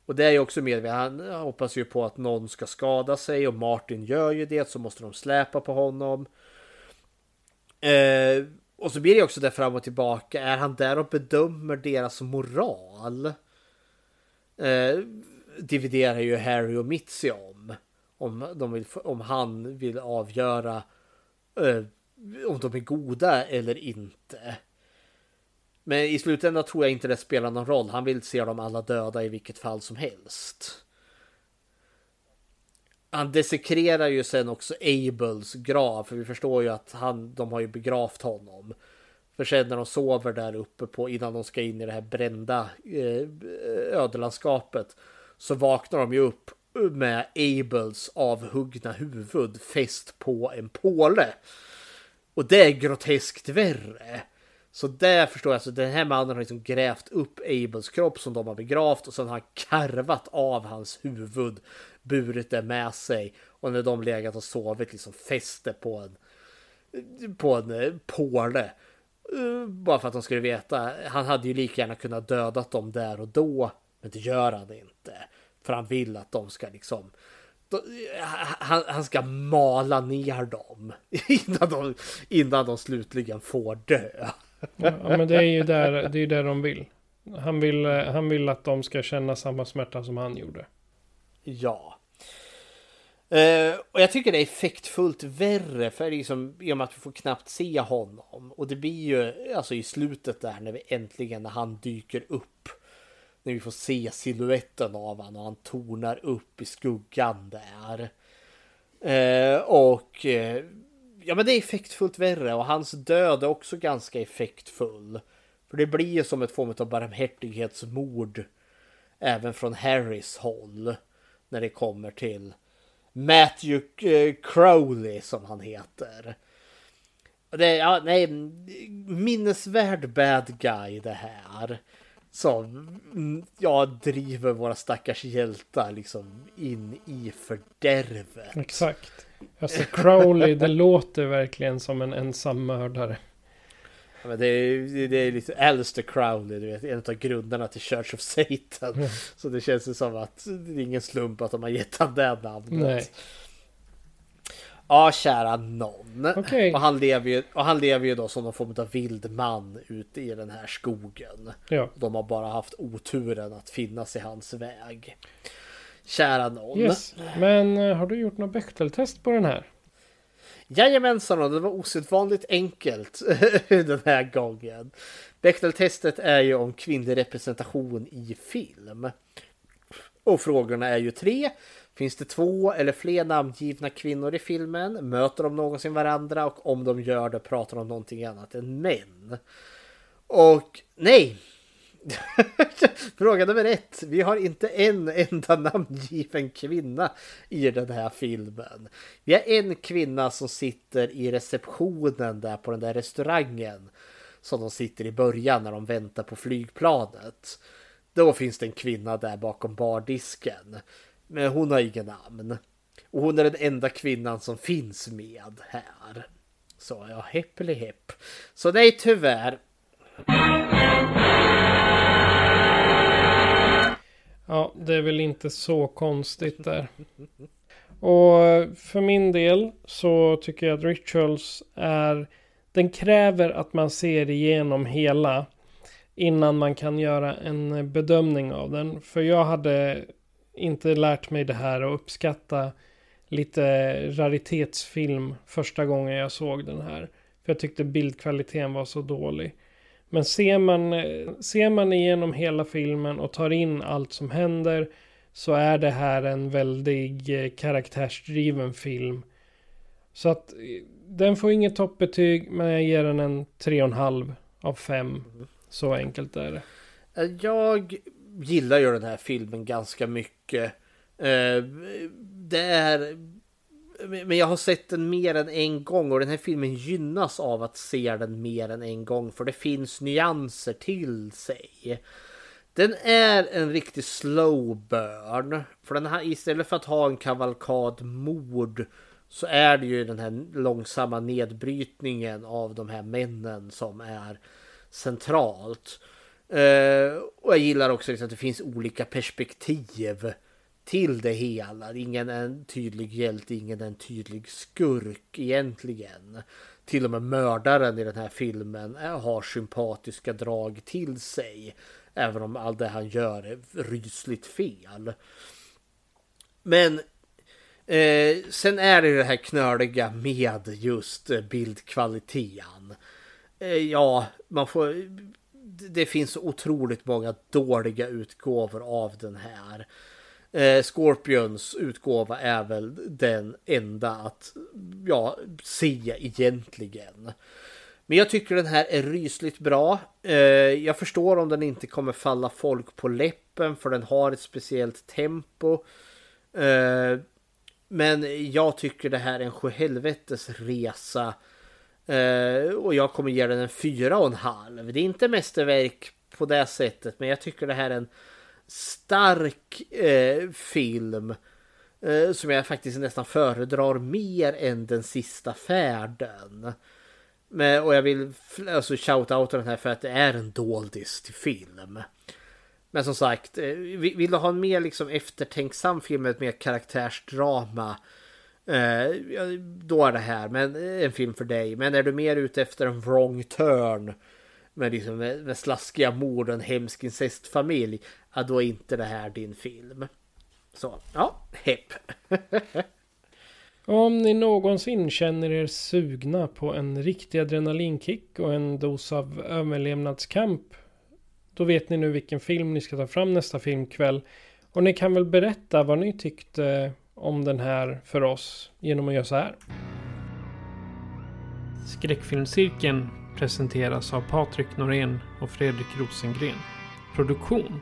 Och det är ju också medvetet. Han hoppas ju på att någon ska skada sig och Martin gör ju det så måste de släpa på honom. Eh, och så blir det också där fram och tillbaka. Är han där och bedömer deras moral? Eh, dividerar ju Harry och Mitzi om. Om, de vill, om han vill avgöra eh, om de är goda eller inte. Men i slutändan tror jag inte det spelar någon roll. Han vill se dem alla döda i vilket fall som helst. Han desekrerar ju sen också Abels grav. För vi förstår ju att han, de har ju begravt honom. För sen när de sover där uppe på innan de ska in i det här brända eh, ödelandskapet. Så vaknar de ju upp med Abels avhuggna huvud fäst på en påle. Och det är groteskt värre. Så där förstår jag, alltså den här mannen har liksom grävt upp Abels kropp som de har begravt och sen har han karvat av hans huvud, burit det med sig och när de legat och sovit liksom fäste på en på en eh, påle. Eh, bara för att de skulle veta. Han hade ju lika gärna kunnat dödat dem där och då. Men det gör han inte. För han vill att de ska liksom eh, han, han ska mala ner dem innan de, innan de slutligen får dö. Ja, men det är ju där, det är där de vill. Han vill, eh, han vill att de ska känna samma smärta som han gjorde. Ja. Uh, och jag tycker det är effektfullt värre för liksom, i och med att vi får knappt se honom. Och det blir ju alltså i slutet där när vi äntligen när han dyker upp. När vi får se siluetten av honom och han tornar upp i skuggan där. Uh, och uh, ja men det är effektfullt värre och hans död är också ganska effektfull. För det blir ju som ett form av barmhärtighetsmord. Även från Harrys håll. När det kommer till Matthew eh, Crowley som han heter. Det är, ja, nej, minnesvärd bad guy det här. Som mm, ja, driver våra stackars hjältar liksom in i fördärvet. Exakt. Alltså Crowley, det låter verkligen som en ensam mördare. Ja, men det, är, det är lite Alistair Crowley, du vet, en av grundarna till Church of Satan. Mm. Så det känns ju som att det är ingen slump att de har gett han det namnet. Nej. Ja, kära någon. Okej. Och, han lever ju, och han lever ju då som någon form av vild man ute i den här skogen. Ja. De har bara haft oturen att finnas i hans väg. Kära någon. Yes. Men eh, har du gjort något Bechteltest på den här? Jajamensan, det var osedvanligt enkelt den här gången. Bechteltestet är ju om kvinnlig representation i film. Och frågorna är ju tre. Finns det två eller fler namngivna kvinnor i filmen? Möter de någonsin varandra? Och om de gör det pratar de om någonting annat än män? Och nej! Fråga nummer ett. Vi har inte en enda namngiven kvinna i den här filmen. Vi har en kvinna som sitter i receptionen där på den där restaurangen. Som de sitter i början när de väntar på flygplanet. Då finns det en kvinna där bakom bardisken. Men hon har ingen namn. Och hon är den enda kvinnan som finns med här. Så ja, heppeli hepp. Så nej, tyvärr. Ja, det är väl inte så konstigt där. Och för min del så tycker jag att Rituals är... Den kräver att man ser igenom hela innan man kan göra en bedömning av den. För jag hade inte lärt mig det här och uppskatta lite raritetsfilm första gången jag såg den här. För jag tyckte bildkvaliteten var så dålig. Men ser man, ser man igenom hela filmen och tar in allt som händer så är det här en väldigt eh, karaktärsdriven film. Så att eh, den får inget toppbetyg men jag ger den en 3,5 av 5. Så enkelt är det. Eh, jag gillar ju den här filmen ganska mycket. Det är... Men jag har sett den mer än en gång och den här filmen gynnas av att se den mer än en gång för det finns nyanser till sig. Den är en riktig slow burn. För den här, istället för att ha en kavalkad mord så är det ju den här långsamma nedbrytningen av de här männen som är centralt. Eh, och jag gillar också liksom att det finns olika perspektiv till det hela. Ingen är en tydlig hjälte, ingen är en tydlig skurk egentligen. Till och med mördaren i den här filmen har sympatiska drag till sig. Även om allt det han gör är rysligt fel. Men eh, sen är det det här knöliga med just eh, bildkvaliteten. Eh, ja, man får... Det finns otroligt många dåliga utgåvor av den här. Eh, Scorpions utgåva är väl den enda att ja, se egentligen. Men jag tycker den här är rysligt bra. Eh, jag förstår om den inte kommer falla folk på läppen för den har ett speciellt tempo. Eh, men jag tycker det här är en sjuhelvetes resa. Eh, och jag kommer ge den en fyra och en halv. Det är inte mästerverk på det sättet, men jag tycker det här är en stark eh, film. Eh, som jag faktiskt nästan föredrar mer än den sista färden. Men, och jag vill alltså shout-outa den här för att det är en doldis till film. Men som sagt, eh, vill du ha en mer liksom eftertänksam film med ett mer karaktärsdrama. Eh, då är det här men eh, en film för dig. Men är du mer ute efter en wrong turn. Med, liksom, med, med slaskiga mord och en hemsk incestfamilj. Ja, då är inte det här din film. Så, ja, hepp. Om ni någonsin känner er sugna på en riktig adrenalinkick och en dos av överlevnadskamp. Då vet ni nu vilken film ni ska ta fram nästa filmkväll. Och ni kan väl berätta vad ni tyckte om den här för oss genom att göra så här. Skräckfilmscirkeln presenteras av Patrik Norén och Fredrik Rosengren. Produktion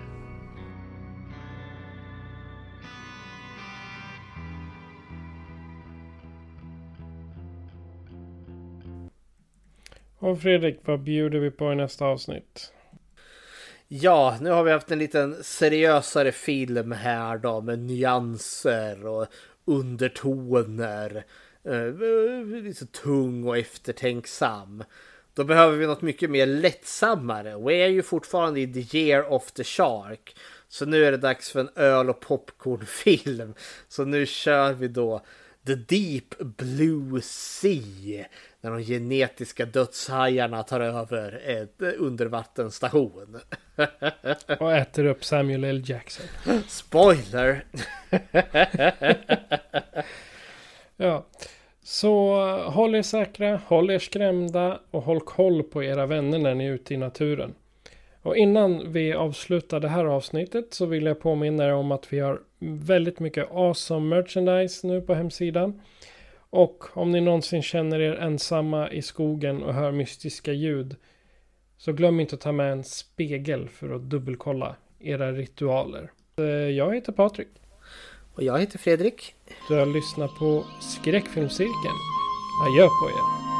Och Fredrik, vad bjuder vi på i nästa avsnitt? Ja, nu har vi haft en liten seriösare film här då med nyanser och undertoner. Eh, eh lite tung och eftertänksam. Då behöver vi något mycket mer lättsammare. Och vi är ju fortfarande i the year of the shark. Så nu är det dags för en öl och popcornfilm. Så nu kör vi då The Deep Blue Sea. När de genetiska dödshajarna tar över ett undervattensstation. Och äter upp Samuel L. Jackson. Spoiler! ja. Så håll er säkra, håll er skrämda och håll koll på era vänner när ni är ute i naturen. Och innan vi avslutar det här avsnittet så vill jag påminna er om att vi har väldigt mycket awesome merchandise nu på hemsidan. Och om ni någonsin känner er ensamma i skogen och hör mystiska ljud så glöm inte att ta med en spegel för att dubbelkolla era ritualer. Eh, jag heter Patrik. Och jag heter Fredrik. Du har lyssnat på Skräckfilmscirkeln. Adjö på er.